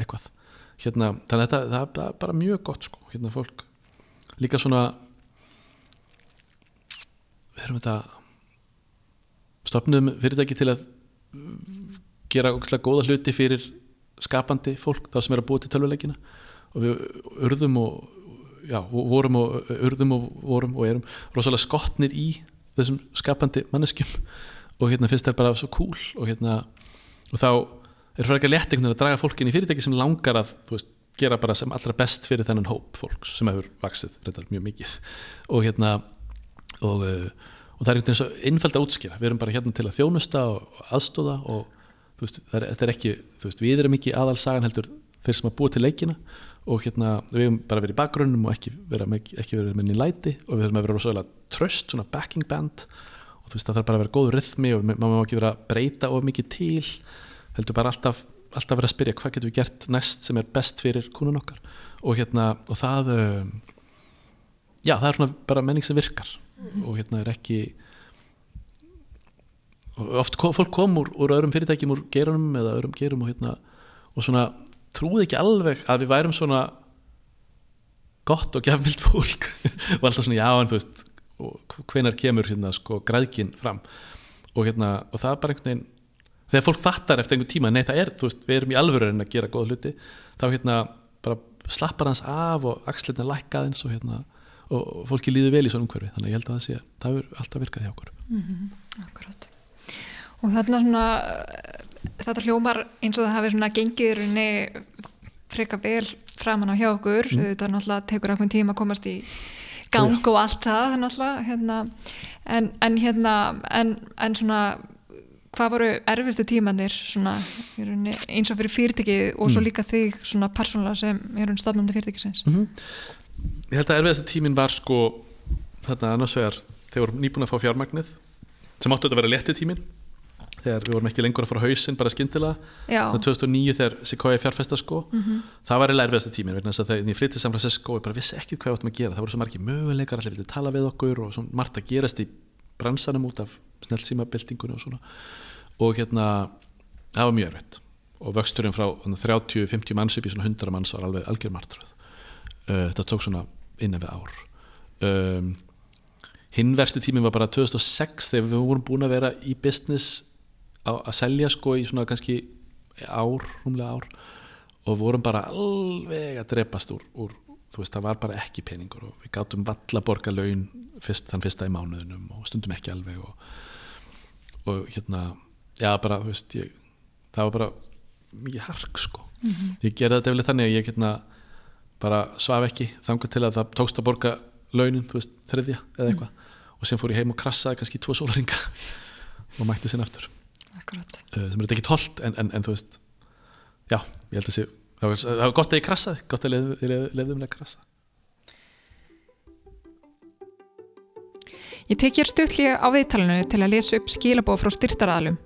eitthvað. Hérna, þannig að þetta það, það er bara mjög gott sko, hérna fólk. Líka svona við erum þetta stopnum fyrirtæki til að gera góða hluti fyrir skapandi fólk þá sem er að búa til tölvuleikina og við urðum og já, vorum og urðum og vorum og erum rosalega skotnir í þessum skapandi manneskjum. Og hérna finnst það bara svo cool og hérna og þá er að leta einhvern veginn að draga fólkin í fyrirtæki sem langar að veist, gera bara sem allra best fyrir þennan hóp fólks sem hefur vaksið reyndar mjög mikið. Og hérna og, uh, og það er einhvern veginn svo innfæld að útskýra. Við erum bara hérna til að þjónusta og aðstóða og þú veist, það er, þetta er ekki veist, við erum ekki aðalsagan heldur þeir sem að búa til leikina og hérna við hefum bara verið í bakgrunnum og ekki verið með, með nýlæti og við höfum að vera rosalega tröst, svona backing band. Og þú veist, það þarf bara að vera góður rithmi og maður má ekki vera að breyta of mikið til. Heldur bara alltaf, alltaf vera að spyrja hvað getum við gert næst sem er best fyrir kúnun okkar? Og hérna, og það um, já, það er svona bara menning sem virkar. Og hérna er ekki oft fólk kom úr, úr öðrum fyrirtækjum úr gerunum eða öðrum gerum og hérna og svona trúði ekki alveg að við værum svona gott og gefmild fólk. Og alltaf svona já en þú veist hvenar kemur hérna sko græðkin fram? Og hérna og það er bara einhvern veginn þegar fólk fattar eftir einhvern tíma nei það er, þú veist, við erum í alvöru að gera góða hluti þá hérna bara slappar hans af og axlirna lækka aðeins og hérna og fólki líður vel í svona umhverfi. Þannig að ég held að það sé, það hefur alltaf virkað hjá okkur. Akkurat. Og þarna svona, þetta hljómar eins og það hafi svona rauninni freka vel framan á hjá okkur, mm. þetta náttúrulega tekur einhvern tíma að komast í gang og allt það, náttúrulega, hérna, en, en hérna, en, en svona, hvað voru erfistu tímanir svona, eins og fyrir fyrirtækið og svo Mm. líka þig svona persónulega sem er hún stafnandi fyrirtækisins? -hmm. Ég held að erfiðasta tíminn var sko þarna annars vegar þegar við vorum nýbúin að fá fjármagnið sem áttu þetta að vera létti tíminn þegar við vorum ekki lengur að fara á hausinn bara skyndilega. Já, það 2009 þegar Sequoia fjárfesta sko Mhm. það var eiginlega erfiðasta tíminn vegna þess að þegar ég flytti Francisco og ég bara vissi ekki hvað við áttum að gera. Það voru svo margir möguleikar, allir vildi tala við okkur og svo margt að gerast í bransanum út af snellsímabildingunni og svona. Og hérna það var mjög erfitt. Og vöxturinn frá 30-50 manns upp í svona 100 manns var alveg algjör martröð. Uh, þetta tók svona innan við ár. Um, hinn versti tíminn var bara 2006 þegar við vorum búin að vera í business að selja sko í svona kannski ár, rúmlega ár og vorum bara alveg að drepast úr, úr þú veist, það var bara ekki peningur og við gátum valla borga laun fyrst, þann fyrsta í mánuðinum og stundum ekki alveg og, og hérna já bara, þú veist, ég, það var bara mikið hark sko. Ég gerði þetta eftir þannig að ég hérna bara svaf ekki þangað til að það tókst að borga launin, þú veist, þriðja eða eitthvað. Og sem fór ég heim og krassaði kannski tvo sólaringa og mætti sinna aftur akkurat. uh, sem er ekki tolt en, en, en þú veist já, ég held að sé það var, það var gott að ég krassaði, gott að ég lefði um að krassa Ég tek hér stuttlega á viðtalinu til að lesa upp skilabóð frá styrtaraðalum.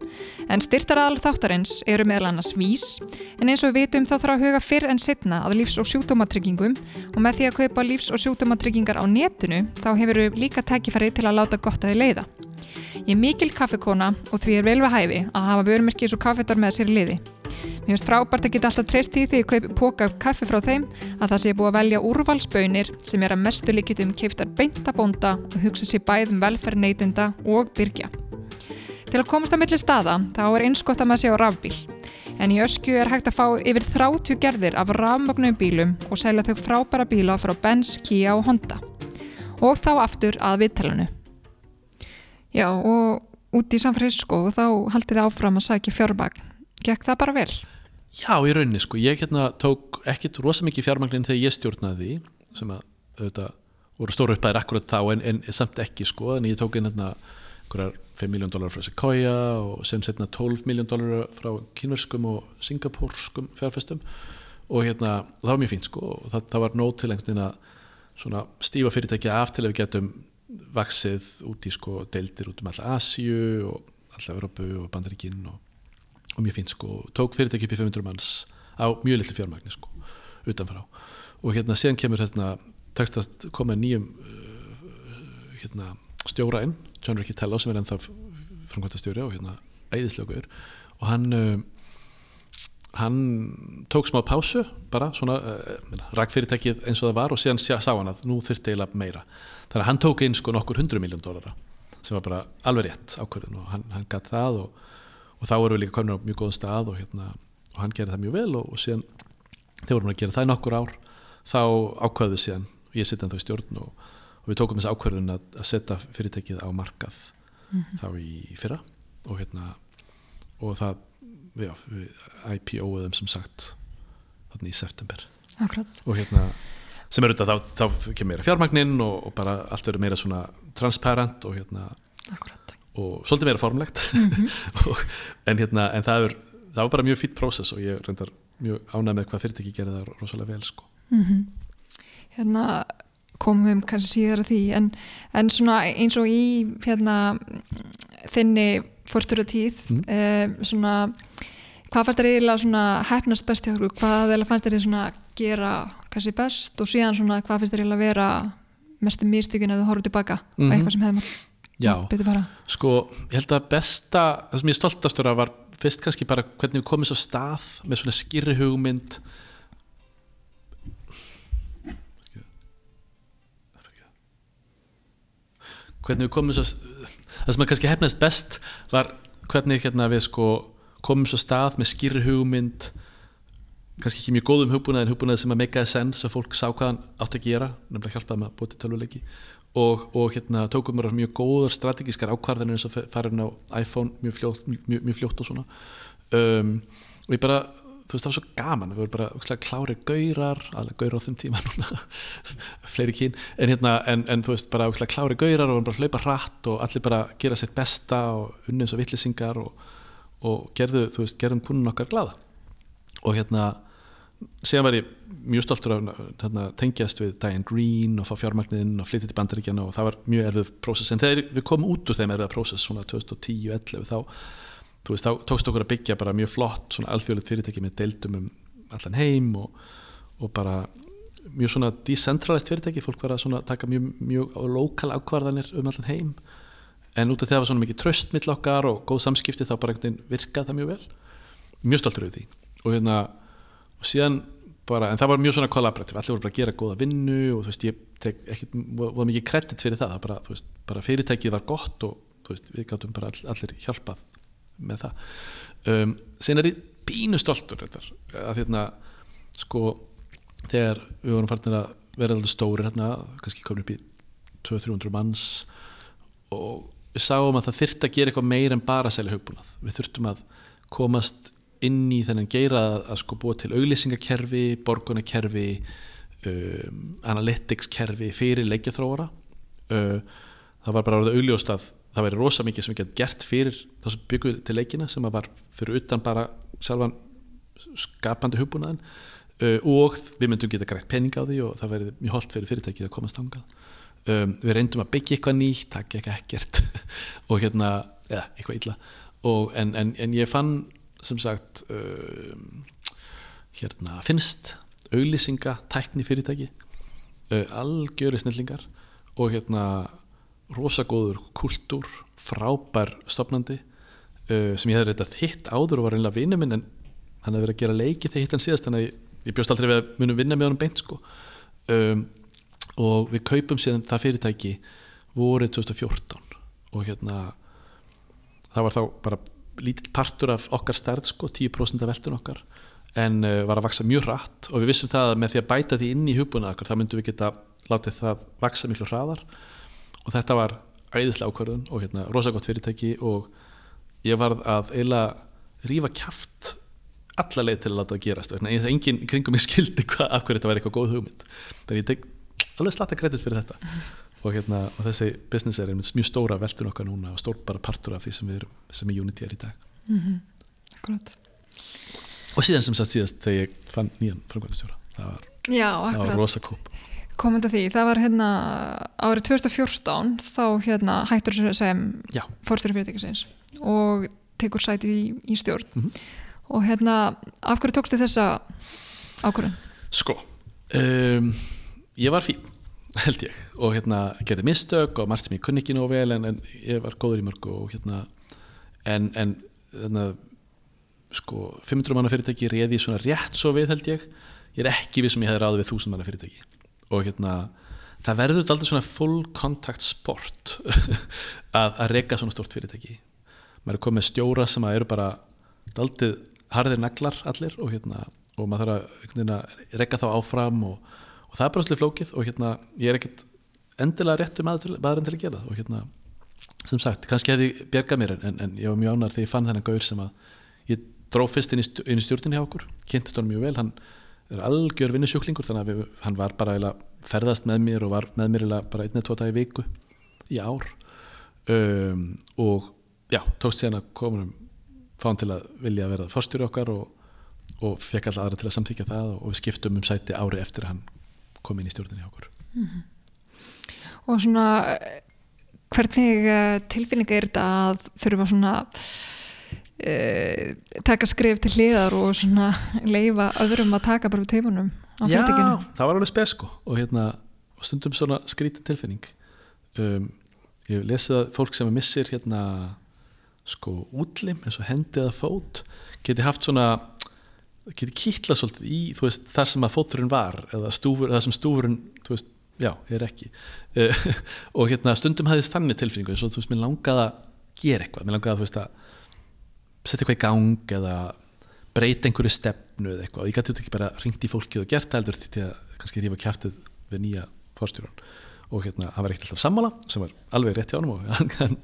En styrtaraðal þáttarins eru meðal annars vís, en eins og við vitum þá þarf að huga fyrr en setna að lífs- og sjúkdómatryggingum og með því að kaupa lífs- og sjúkdómatryggingar á netinu þá hefur við líka tækifæri til að láta gott að þið leiða. Ég er mikil kaffekona og því er vel við hæfi að hafa vörumerki eins og kaffetar með sér í liði. Mér finnst frábært að geta alltaf treyst í því ég kaupi póka af kaffi frá þeim að það sé búið að velja úrvalsbönir sem er að mestu líkitum keiftar beinta bónda og hugsa sér bæð um velferð neytenda og byrgja. Til að komast á milli staða þá er eins gott að maður sé á rafbíl. En í öskju er hægt að fá yfir 30 gerðir af rafmögnum bílum og selja þau frábæra bíla frá Benz, Kia og Honda. Og þá aftur að viðtalinu. Já, og út í San Francisco þá haldið þið áfram að sækja fjármagn. Gekk það bara vel? Já, í rauninni sko, ég hérna tók ekkit rosa mikið fjármagninn þegar ég stjórnaði sem að auðvitað voru stóru uppæðir akkurat þá en, en samt ekki sko, en ég tók inn hérna einhverjar 5 miljón dólar frá Sequoia og sen setna 12 miljón dólar frá kynverskum og singapúrskum fjárfestum og hérna það var mjög fínt sko og það, það var nót til einhvern veginn að svona stífa fyrirtækja af til að við getum vaksið út í sko deildir út um alla Asíu og alla Európu og Bandaríkinn og, og mjög fínt sko. Tók fyrirtæki upp í 500 manns á mjög litlu fjármagni sko utanfrá. Og hérna síðan kemur hérna tekst að koma nýjum uh, hérna stjóra inn John Ricky Tello sem er ennþá framkvæmta stjóri og hérna æðislegu og hann uh, hann tók smá pásu bara svona uh, rakfyrirtækið eins og það var og síðan sá hann að nú þurfti eiginlega meira þannig að hann tók inn sko nokkur hundru miljón dólara sem var bara alveg rétt ákvörðin og hann, hann gatt það og, og þá voru við líka komin á mjög góðan stað og, hérna, og hann gerði það mjög vel og, og síðan þegar vorum við að gera það í nokkur ár þá ákvaðum við síðan og ég sitt ennþá í stjórn og við tókum þessu ákvörðun að, að setja fyrirtækið á markað mm -hmm. þá í fyrra og hérna og það já, við IPO-uðum sem sagt þannig í september Akkurat. og hérna sem er auðvitað þá, þá kemur meira fjármagnin og, og bara allt verður meira svona transparent og hérna Akkurat. og svolítið meira formlegt mm -hmm. og, en hérna en það, er, það var bara mjög fýtt prósess og ég reyndar mjög ánæg með hvað fyrirtæki gerði það rosalega vel sko mm -hmm. Hérna komum við kannski síðar að því en, en svona eins og í hérna þinni fórstöru tíð mm. eh, svona hvað fannst þér eiginlega svona hæfnast best hjá okkur, hvað eiginlega fannst þér svona gera kannski best? Og síðan svona hvað finnst þér eiginlega vera mestu místökin að þú horfum tilbaka? Mm -hmm. eitthvað sem hefði betur fara Sko, ég held að besta það sem ég stoltastur af var fyrst kannski bara hvernig við komum svo stað með svona skýri hugmynd. Hvernig við komum svo það sem að kannski hefnast best var hvernig hérna, við sko komum svo stað með skýri hugmynd kannski ekki mjög góðum hugbúnað en hugbúnað sem að meikaði sens að fólk sá hvað hann átt að gera nefnilega hjálpaði með að til tölvuleiki. Og, og hérna, tókum mér mjög góðar strategískar ákvarðanir eins og farin á iPhone mjög fljótt, mjög, mjög fljótt og svona. Um, og ég bara þú veist það var svo gaman, við vorum bara klári gaurar, alveg gaurar á þeim tíma núna, fleiri kín en, hérna, en, en þú veist bara klári gaurar og við vorum bara hlaupa hratt og allir bara gera sitt besta og unnið eins og vittlisingar og, og gerðu, þú veist, gerðum kunnun okkar glada og hérna síðan var ég mjög stoltur af hérna, tengjast við Diane Green og fá fjármagninn og flytja til bandaríkjana og það var mjög erfið prósess. En þegar við komum út úr þeim erfið prósess svona 2010-11 þá þá tókst okkur að byggja bara mjög flott svona alþjóðilegt fyrirtæki með deildum um allan heim og, og bara mjög svona decentralized fyrirtæki. Fólk var að taka mjög, mjög lokal ákvarðanir um allan heim en út af það var svona mikið tröst mill okkar og góð samskipti þá bara einhvern veginn virkað það mjög vel. Mjög stoltur auðvitað því. Og hérna og síðan bara, en það var mjög svona kollaborativ, allir voru bara að gera góða vinnu og þú veist, ég tek ekkert voða mikið kredit fyrir það, bara, veist, bara fyrirtækið var gott og veist, við gáttum bara all, allir hjálpað með það. Um, sen er ég bínu stoltur þetta, að hérna sko, þegar við vorum farin að vera alltaf stóri hérna, kannski komin upp í 200-300 manns og við sáum að það þurfti að gera eitthvað meir en bara selja hugbúnað, við þurftum að komast inn í þennan geira að, að sko búa til auglýsingakerfi, borgunakerfi um, analyticskerfi fyrir leikjathróara uh, það var bara að verða augljóst að það væri rosa mikið sem við getum gert fyrir það sem byggjuð til leikina sem var fyrir utan bara sjálfan skapandi hugbúnaðin uh, og við myndum geta greitt penning á því og það væri mjög holdt fyrir fyrirtækið að komast ángað um, við reyndum að byggja eitthvað nýtt það gekk ekkert og hérna, eða eitthvað illa. Og, en, en, en ég fann sem sagt um, hérna finnst auðlýsinga, tækni fyrirtæki uh, algjöri snillingar og hérna rosagóður kultúr frábær stopnandi uh, sem ég hefði reyndað hitt áður og var einlega vinnu minn en hann hefði verið að gera leiki þegar hitt hann síðast þannig að ég, ég bjóst aldrei við að munum vinna með honum beint sko. Um, og við kaupum síðan það fyrirtæki voruð 2014 og hérna það var þá bara lítill partur af okkar stærð sko, 10% af veltun okkar. En uh, var að vaksa mjög hratt. Og við vissum það að með því að bæta því inn í hugbúna okkar þá myndum við geta látið það vaksa miklu hraðar. Og þetta var æðislega ákvörðun og hérna rosa gott fyrirtæki. Og ég varð að eiginlega rífa kjaft alla leið til að láta það gerast og enginn kringum mig skildi hvað, af hverju þetta var eitthvað góð hugmynd. Þannig ég alveg slatta kredit fyrir þetta og, hérna, og þessi business er einmitt mjög stóra veltun okkar núna og stór bara partur af því sem við erum sem er Unity er í dag Akkurat. og síðan sem sagt síðast þegar ég fann nýjan framkvæmtastjóra það var, Já, það var akkurat. rosa kúp Komandi því, það var hérna árið 2014 þá hérna hættur sem já, fórstjóri fyrirtækisins og tekur sæti í, í stjórn Mhm. og hérna, af hverju tókstu þessa ákvörðun? sko um, ég var fín held ég. Og hérna gerði mistök og margt sem ég kunni ekki nóg vel en, en ég var góður í mörgu og hérna en, en hérna sko 500 manna fyrirtæki réði svona rétt svo við held ég. Ég er ekki við sem ég hefði ráði við 1000 manna fyrirtæki. Og hérna það verður aldrei svona full contact sport að, að reyka svona stort fyrirtæki. Maður er komið stjóra sem að eru bara daldið harðir naglar allir og hérna og maður þarf að reyka þá áfram og, og það er bara svolítið flókið og hérna ég er ekkit endilega réttu maður, maðurinn til að gera það. Og hérna sem sagt, kannski hefði ég bjergað mér en, en ég var mjög ánægður þegar ég fann þennan gaur sem að ég dró fyrst inn í, inn í stjórninni hjá okkur kynntist hann mjög vel, hann er algjör vinnusjúklingur þannig að við, hann var bara eiginlega ferðast með mér og var með mér eiginlega bara einn eða tvo dag í viku í ár. Um, og já, tókst síðan að komunum fá hann til að vilja verða fórstjóri okkar og, og fekk alltaf aðra til að samþykja það og, og við skiptum um sæti ári eftir að hann kom inn í stjórninni hjá okkur. Og svona, eh, hvernig eh, tilfinning er þetta að þurfa svona uh, taka skrif til hliðar og svona leifa öðrum að taka bara við teimunum á Já, fyrirtækinu? það var alveg spes sko. Og, hérna, og stundum svona skrítin tilfinning. Um, ég lesið að fólk sem missir hérna sko útlim eins og hendi eða fót geti haft svona geti kýtla svolítið í veist þar sem að fóturinn var eða stúfur, eða sem stúfurinn veist, já, er ekki. Uh, og hérna stundum hafði þannig tilfinningu eins og þú veist, mér langaði að gera eitthvað. Mér langaði að þú veist að setja eitthvað í gang eða breyta einhverju stefnu eða eitthvað. Og ég gæti þetta ekki bara ringt í fólkið og gert það heldur til að kannski rífa kjæftið við nýja fórstjóran og hérna, hann var ekkert alltaf sammála sem var alveg rétt hjá hann og hann, hann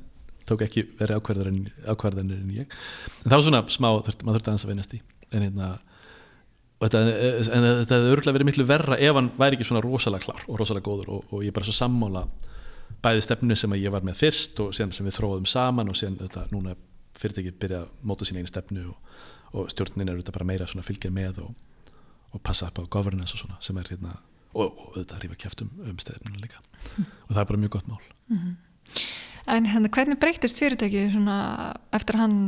tók ekki verið ákvarðanir en ég. En það var svona smá, þurft, maður þurfti aðeins að veynast í en hérna þetta, en þetta hefði örgulega verið miklu verra ef hann væri ekki svona rosalega klár og rosalega góður og, og ég er bara svo sammála bæði stefnu sem ég var með fyrst og sem við þróðum saman og síðan þetta, núna fyrirtækið byrja að móta sín einu stefnu og, og stjórnin er þetta bara meira svona fylgja með og, og passa upp á governance og svona sem er hérna og, og þetta rífa kjæftum um stefnuna líka. Og það er bara mjög gott mál. En hérna, hvernig breytist fyrirtæki svona eftir hann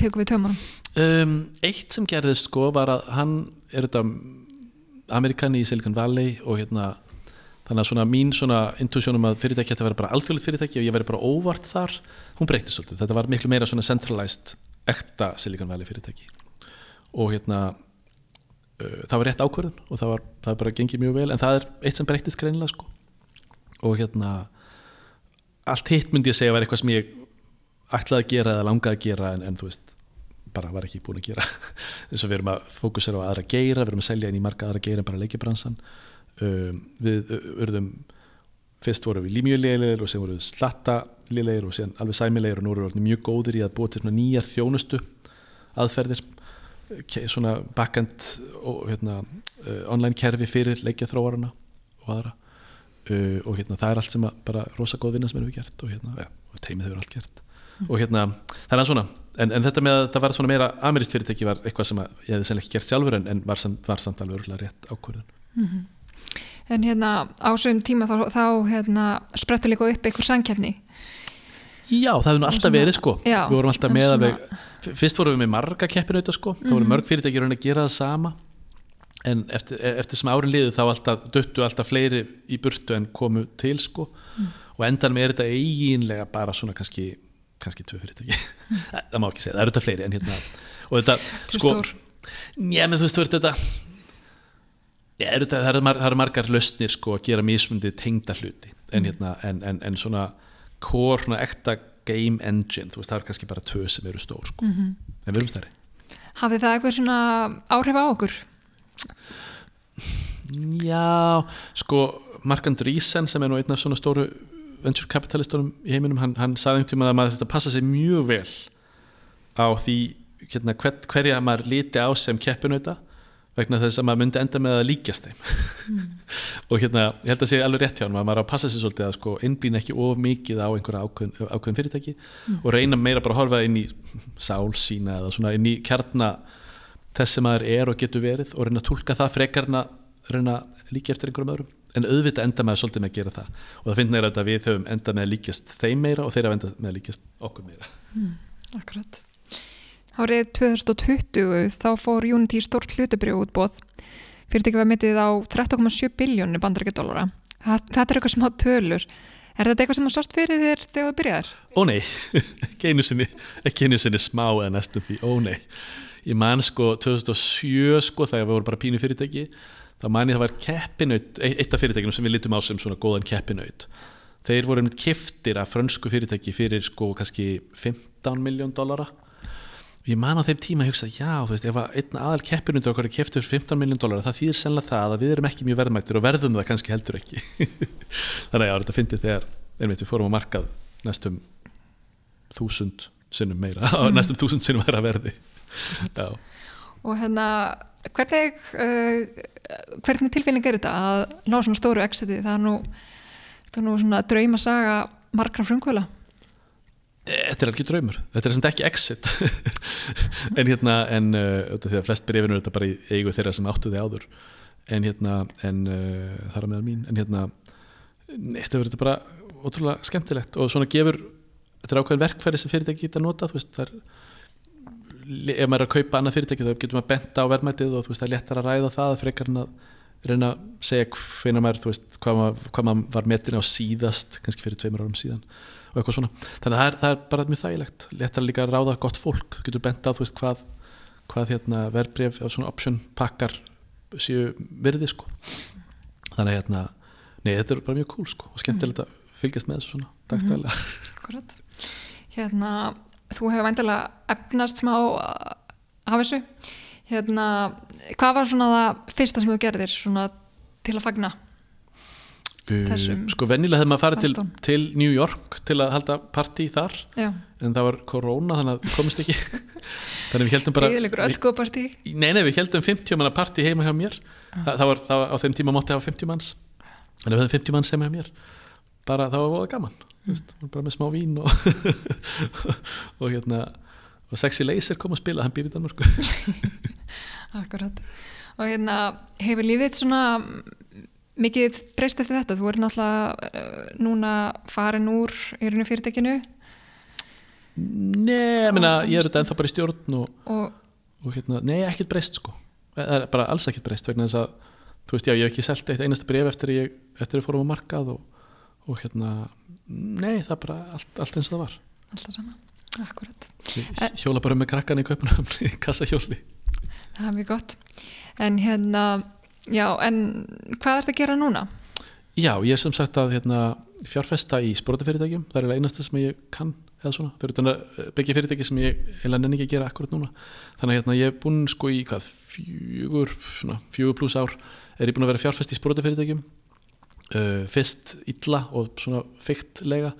tekur við tömunum? um, Eitt sem gerðist sko var að hann er þetta Amerikani í Silicon Valley og hérna þannig að svona mín svona intuitionum að fyrirtæki þetta verið bara alþjóðlega fyrirtæki og ég verið bara óvart þar hún breytist svolítið, þetta var miklu meira svona centralized ekta Silicon Valley fyrirtæki. Og hérna uh, það var rétt ákvörðun og það var, það var bara gengið mjög vel en það er eitt sem breytist greinilega sko. Og hérna allt hitt myndi ég segja var eitthvað sem ég ætlaði að gera eða langaði að gera en, en þú veist bara var ekki búin að gera. Eins og við erum að fókusera á aðra geira við erum að selja inn í marga aðra geira en bara leikibransan um, við urðum fyrst vorum við mjög leiðilegir og sem vorum við slatta leiðilegir og síðan alveg sæmilegir og nú erum við mjög góðir í að búa til nýjar þjónustu aðferðir. Svona backend og hérna, online kerfi fyrir leikjaþróarana og aðra. Og hérna það er allt sem að bara rosa góð vinna sem erum við gert og hérna, ja, teimið hefur allt gert og hérna, það er svona en, en þetta með að það var svona meira amirist fyrirtæki var eitthvað sem að ég hefði sennilega ekki gert sjálfur en, en var, samt, var samt alveg örgulega rétt ákvörðun. En hérna á svojum tíma þá, þá hérna sprettur líka upp einhver samkeppni. Já, það hefur nú alltaf verið sko. Já, við vorum alltaf með svona- alveg fyrst vorum við með marga keppinauta sko. Það voru mörg fyrirtæki að gera það sama. En eftir, eftir sem árin liðu þá alltaf duttu alltaf fleiri í burtu en komu til sko. Og endanum er þetta eiginlega bara svona kannski kannski tvö fyrirtæki það má ekki segja, það eru þetta fleiri en hérna og þetta sko stór. Já, menn þú veist, þú veist þetta Já, er þetta, það eru eru margar lausnir sko að gera mismundi tengda hluti en, hérna, en, en, en svona kór, svona ekta game engine, þú veist, það er kannski bara tvö sem eru stór, sko, Mhm. en við erum stærri Hafið það eitthvað svona áhrif á okkur? Já, sko Mark Andreessen sem er nú einn af svona stóru venture kapitalistunum í heiminum hann, hann saði einhvern tíma að maður þetta passa sig mjög vel á því hérna, hver, hverja maður líti á sem keppinauta vegna þess að maður myndi enda með að líkjast þeim. Og hérna, ég held að sé alveg rétt hjá hann að maður á að passa sig svolítið að sko einblýna ekki of mikið á einhverja ákveðin, ákveðin fyrirtæki og reyna meira bara að horfa inn í sál sína eða svona inn í kjarna þess sem maður er og getur verið og reyna að tólka það frekar en að reyna að líka eftir einhverjum öðrum en auðvitað enda maður svolítið með að gera það og það finnir að við höfum enda með að líkjast þeim meira og þeir hafa enda með að líkjast okkur meira Akkurat. Árið 2020 þá fór Unity stórt hlutabrjóð útbóð. Fyrirtæki var metið á 13,7 biljónu bandarækjadólara. Þetta er eitthvað smá tölur. Er þetta eitthvað sem þú sást fyrir þér þegar þú byrjaðir? Ó nei, ekki einu sinni ekki einu sinni smá eða næstum því, ó nei ég man sko 2007 sko þegar við vorum bara pínu fyrirtæki þá ég það var keppinaut eitt af fyrirtækinu sem við lítum á sem svona góðan keppinaut þeir voru einmitt kiftir af frönsku fyrirtæki fyrir sko kannski 15 miljón dollara. Og ég man á þeim tíma að hugsa já þú veist ef að einn aðal keppinundur okkar er fyrir 15 miljón dollara það þýðir sennilega það að við erum ekki mjög verðmættir og verðum það kannski heldur ekki. Þannig að já þetta fyndið þegar einmitt við fórum á markað næstum þúsund sinnum meira næstum þúsund sinnum meira verði. Já. Og hérna, hvernig, uh, hvernig tilfinning er þetta að ná svona stóru exiti? Það er nú, það er nú svona draumasaga margra frumkvöla. Þetta er alveg draumur, þetta er sem ekki exit en hérna en uh, því að flest brefinu er þetta bara í eigu þeirra sem áttu þið áður en hérna en uh, það er meðal mín en hérna þetta verður bara ótrúlega skemmtilegt og svona gefur þetta er ákveðin verkfæri sem fyrirtæki geta nota þú veist það er ef maður er að kaupa annað fyrirtæki þá getur maður benta á verðmætið og þú veist það er léttar að ræða það frekar en að reyna að segja hvenar maður, þú veist, hvað maður, hvað maður var metin á síðast, kannski fyrir tveimur árum síðan og eitthvað svona, þannig að það er, það er bara mjög þægilegt, léttar líka að ráða gott fólk. Getur bent á, þú veist, hvað hvað hérna verðbref á svona option pakkar séu virði sko. Þannig að hérna nei, þetta er bara mjög cool sko og skemmtilegt að fylgjast með þessu svona dagstæðilega Akkurat. Hérna, þú hefur væntalega efnast smá af þessu. Hérna, hvað var svona það fyrsta sem þú gerðir svona til að fagna? Þessum uh, sko venjulega hefði maður farið til, til New York til að halda partí þar Já, en það var korona þannig að komist ekki þannig að við heldum bara partí. Nei, nei, við heldum 50 manna partí heima hjá mér Þa, það, var, það var á þeim tíma mátti hafa 50 manns en við höfum 50 manns heima hjá mér bara það var voða gaman mm. bara með smá vín og, og hérna og Sexy Laser kom að spila, hann býr í Danmörku Akkurat. Og hérna, hefur lífið svona mikið breyst eftir þetta? Þú er náttúrulega uh, núna farin úr í rauninu fyrirtækinu Nei, ég meina, ég er þetta ennþá bara í stjórn og, og og hérna, nei, ekkert breyst sko er bara alls ekkert breyst vegna þess að þú veist, já, ég hef ekki selt eitt einasta bref eftir að ég, eftir að ég fórum á markað og, og hérna, nei, það bara allt, allt eins og það var alltaf sama. Akkurat. Eh. hjóla bara með krakkan í kaupunum í kassahjóli Það er mjög gott. En hérna, já, en hvað er þetta að gera núna? Já, ég er sem sagt að hérna, fjárfesta í sprótafyrirtækjum, það er eiginlega einasta sem ég kann eða svona, fyrir utan að byggja fyrirtæki sem ég eiginlega nenni ekki að gera akkurat núna þannig að hérna, ég er búinn sko í hvað fjögur, svona, fjögur pluss ár er ég búinn að vera fjárfest í sprótafyrirtækjum uh, fyrst illa og svona feiktlega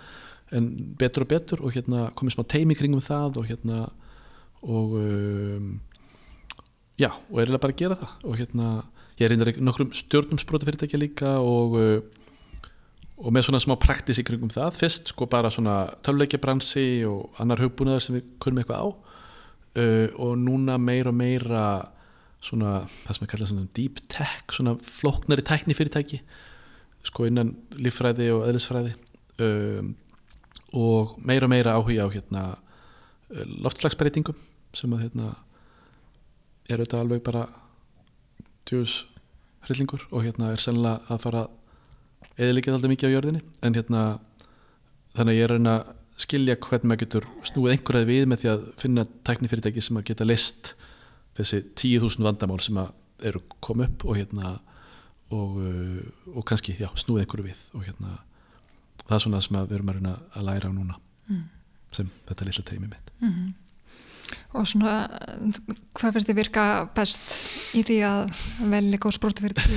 en betur og betur og hérna komið smá teimi kringum það og hérna og um, já, og er eiginlega bara að gera það. Og hérna, ég reyndar nokkrum stjórnum sprótafyrirtækja líka og uh, og með svona smá praktis í kringum það. Fyrst sko bara svona töluleikjabransi og annar hugbúnaðar sem við kunnum eitthvað á. Uh, og núna meira og meira svona það sem við kalla svona deep tech svona flóknari tækni fyrirtæki sko innan líffræði og eðlisfræði. Um, og meira og meira áhuga á hérna loftslagsbreytingum sem að hérna er auðvitað alveg bara djús hryllingur og hérna er sennilega að fara eðilegja alltaf mikið á jörðinni. En hérna þannig að ég er að að skilja hvernig maður getur snúið einhverjað við með því að finna tæknifyrirtæki sem að geta list þessi 10.000 vandamál sem að eru komið upp og hérna og, uh, og kannski já, snúið einhverju við og hérna það er svona sem við erum að að læra á núna sem þetta lilla teimi mitt Mhm. Og svona, hvað finnst þið virka best í því að velja góð sprótafyrirtæki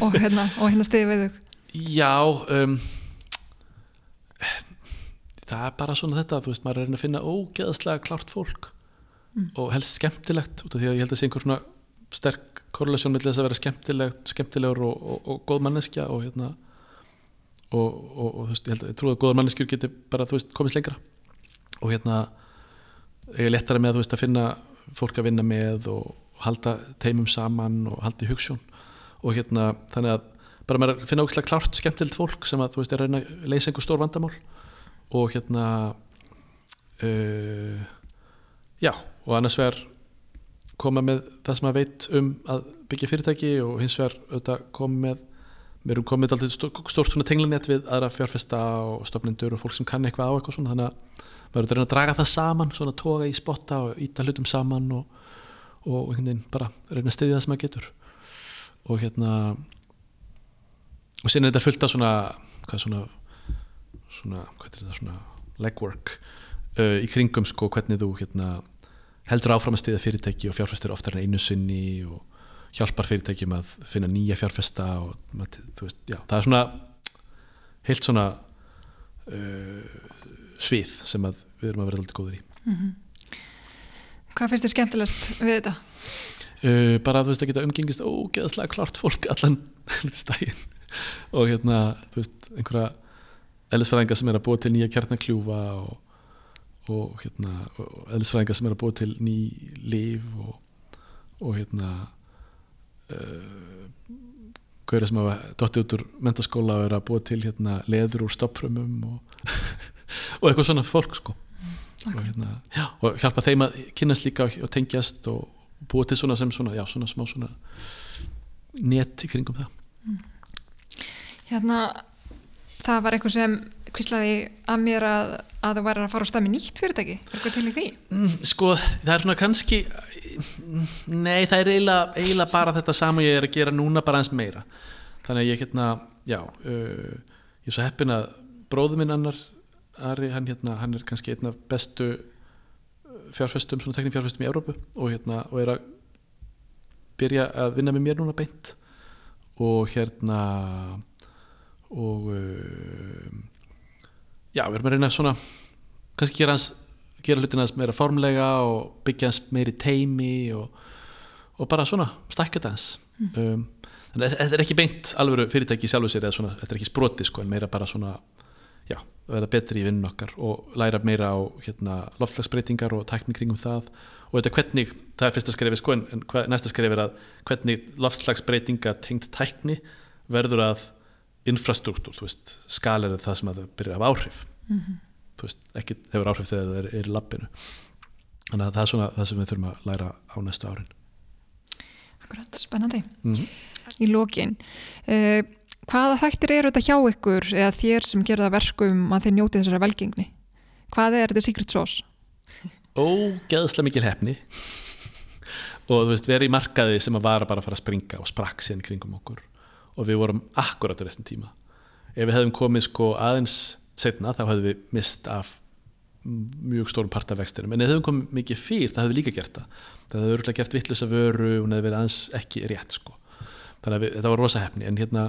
og, og hérna, og hérna stiði við þau? Já um, það er bara svona þetta þú veist, maður er að finna ógeðslega klárt fólk Mm. og helst skemmtilegt út af því að ég held að sé einhver svona sterk korrelasjón með þess að vera skemmtilegur og, og, og góð manneskja og hérna og, og, þú veist, ég held ég trú að góðar manneskjur geti bara, þú veist, komist lengra. Og hérna ég er lettara með, veist, að finna fólk að vinna með og, halda teimum saman og halda í hugssjón og hérna, þannig að bara maður að finna ógislega klárt skemmtilegt fólk sem að, þú veist, er að reyna að leysa einhver stór vandamál. Og hérna uh, já, og annars vegar koma með það sem maður veit um að byggja fyrirtæki og hins vegar auðvitað koma með við erum komið alltaf stórt, svona tenglinett við aðra fjárfesta og stofnendur og fólk sem kann eitthvað á eitthvað svona þannig að maður er að reyna að draga það saman svona toga í spotta og íta hlutum saman og, og einhvern veginn bara reyna að styðja það sem maður getur. Og hérna og síðan er þetta fullt af svona hvað svona svona, hvað þetta svona legwork uh, í kringum sko hvernig þú hérna heldur áfram að stiða fyrirtæki og fjárfestir oftar en einu sinni og hjálpar fyrirtækjum að finna nýja fjárfesta og veist, já, það er svona heilt svona uh, svið sem að við erum að vera alltaf góður í. Hvað finnst þið skemmtilegast við þetta? uh, bara þú veist að geta umgengist ógeðslega klart fólk allan stægin og hérna þú veist einhverja eðlisfræðinga sem er að búa til nýja kjarnakljúfa og, og hérna og eðlisfræðinga sem er að búa til ný líf og, og hérna uh, gauðra sem hafa dottið út úr mentaskóla og er að búa til hérna leður úr stoppfrumum og, og eitthvað svona fólk sko. Og, hérna, já, og hjálpa þeim að kynast líka og, tengjast og búa til svona sem svona, já, svona smá svona net kringum það. Hérna, það var eitthvað sem kvíslaði að mér að, að þú væri að fara á stað með nýtt fyrirtæki. Eitthvað til í því? Mm, sko, það er svona kannski nei, það er eiginlega, eiginlega bara þetta sama ég er að gera núna bara eins meira þannig að ég hérna, já uh, ég er svo heppin að bróður minn annar, Ari, hann hérna hann er kannski einn af bestu fjárfestum, svona teknik fjárfestum í Európu og hérna, og er að byrja að vinna með mér núna beint og hérna og uh, já, við erum að reyna svona kannski gera gera hlutina hans meira formlega og byggja hans meiri teimi og, og bara svona stakka þetta hans um, þannig að þetta er ekki beint alvöru fyrirtæki í sjálfu sér eða svona, þetta er ekki sproti sko en meira bara svona já, verða betri í vinnun okkar og læra meira á hérna, loftlagsbreytingar og tækning kringum það. Og þetta hvernig, það er fyrsta skrefi sko en, en hva, næsta skrefi er að hvernig loftslagsbreytinga tengt tækni verður að infrastruktúr, þú veist, skalir er það sem að það byrja af áhrif þú veist, ekki hefur áhrif þegar það er, er í lappinu þannig að það er svona það sem við þurfum að læra á næstu árin Akkurat, spennandi. mm -hmm. Í lokin, uh, hvaða þættir eru þetta hjá ykkur eða þér sem gera það verkum að þið njótið þessara velgengni? Hvað er þetta secret sauce? ógeðslega mikil hefni og þú veist, verið í markaði sem að vara bara að fara að springa og sprakk síðan kringum okkur og við vorum akkurat á réttum tíma. Ef við hefðum komið sko aðeins setna þá hefðum við mist af mjög stórum part af vextinum. En ef við hefðum komið mikið fyrr það hefðum við líka gert það. Það hefði örgulega gert vittlösa vöru og það hefði verið aðeins ekki rétt sko. Þannig að við, þetta var rosa hefni en hérna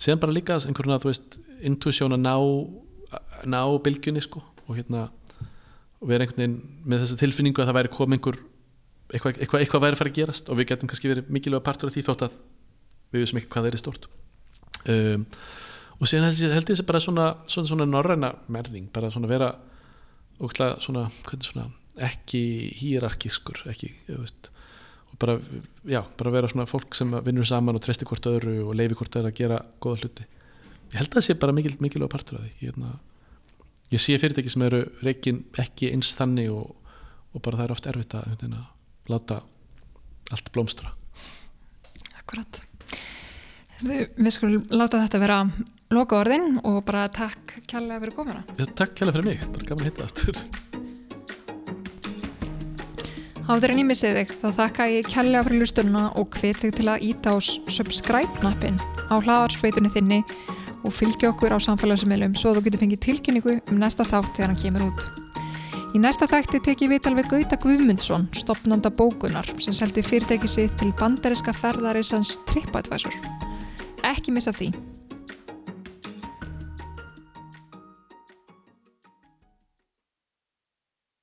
síðan bara líka einhverjuna þú veist intuition að ná ná bylgjunni sko. Og hérna og vera einhvern veginn með þessa tilfinningu að það væri komið einhver eitthvað, eitthvað, eitthvað væri að fara að gerast. Og við getum kannski verið mikilvæga partur af því þótt að við vissum ekki hvað það er stort um, og síðan held ég, þessi bara svona, svona, svona norræna merning, bara svona vera ógslag svona, svona ekki hýrarkískur ekki, ég veist og bara, já, bara vera svona fólk sem vinnur saman og treysti hvort öðru og leifi hvort öðru að gera góða hluti. Ég held að það sé bara mikil, mikilvæga partur af því. Ég, hérna, ég sé fyrirtæki sem eru reikin ekki eins þannig og, og bara það er oft erfitt að, að láta allt blómstra. Akkurat. Við skulum láta þetta vera loka orðin og bara takk kærlega fyrir komuna. Já, takk kjærlega fyrir mig, bara gaman að hitta aftur Áður en ég missið þig þá þakka ég kærlega fyrir lustununa og hvet þig til að íta á subscribe-nappin á hlaðarsveitunni þinni og fylgja okkur á samfélagsmiðlum svo þú getur fengið tilkynningu um næsta þátt þegar hann kemur út. Í næsta þætti teki við alveg Gauta Guðmundsson, stopnanda bókunar, sem seldi fyrirtæki sitt til bandariska ferðarisans TripAdvisor. Ekki missa því.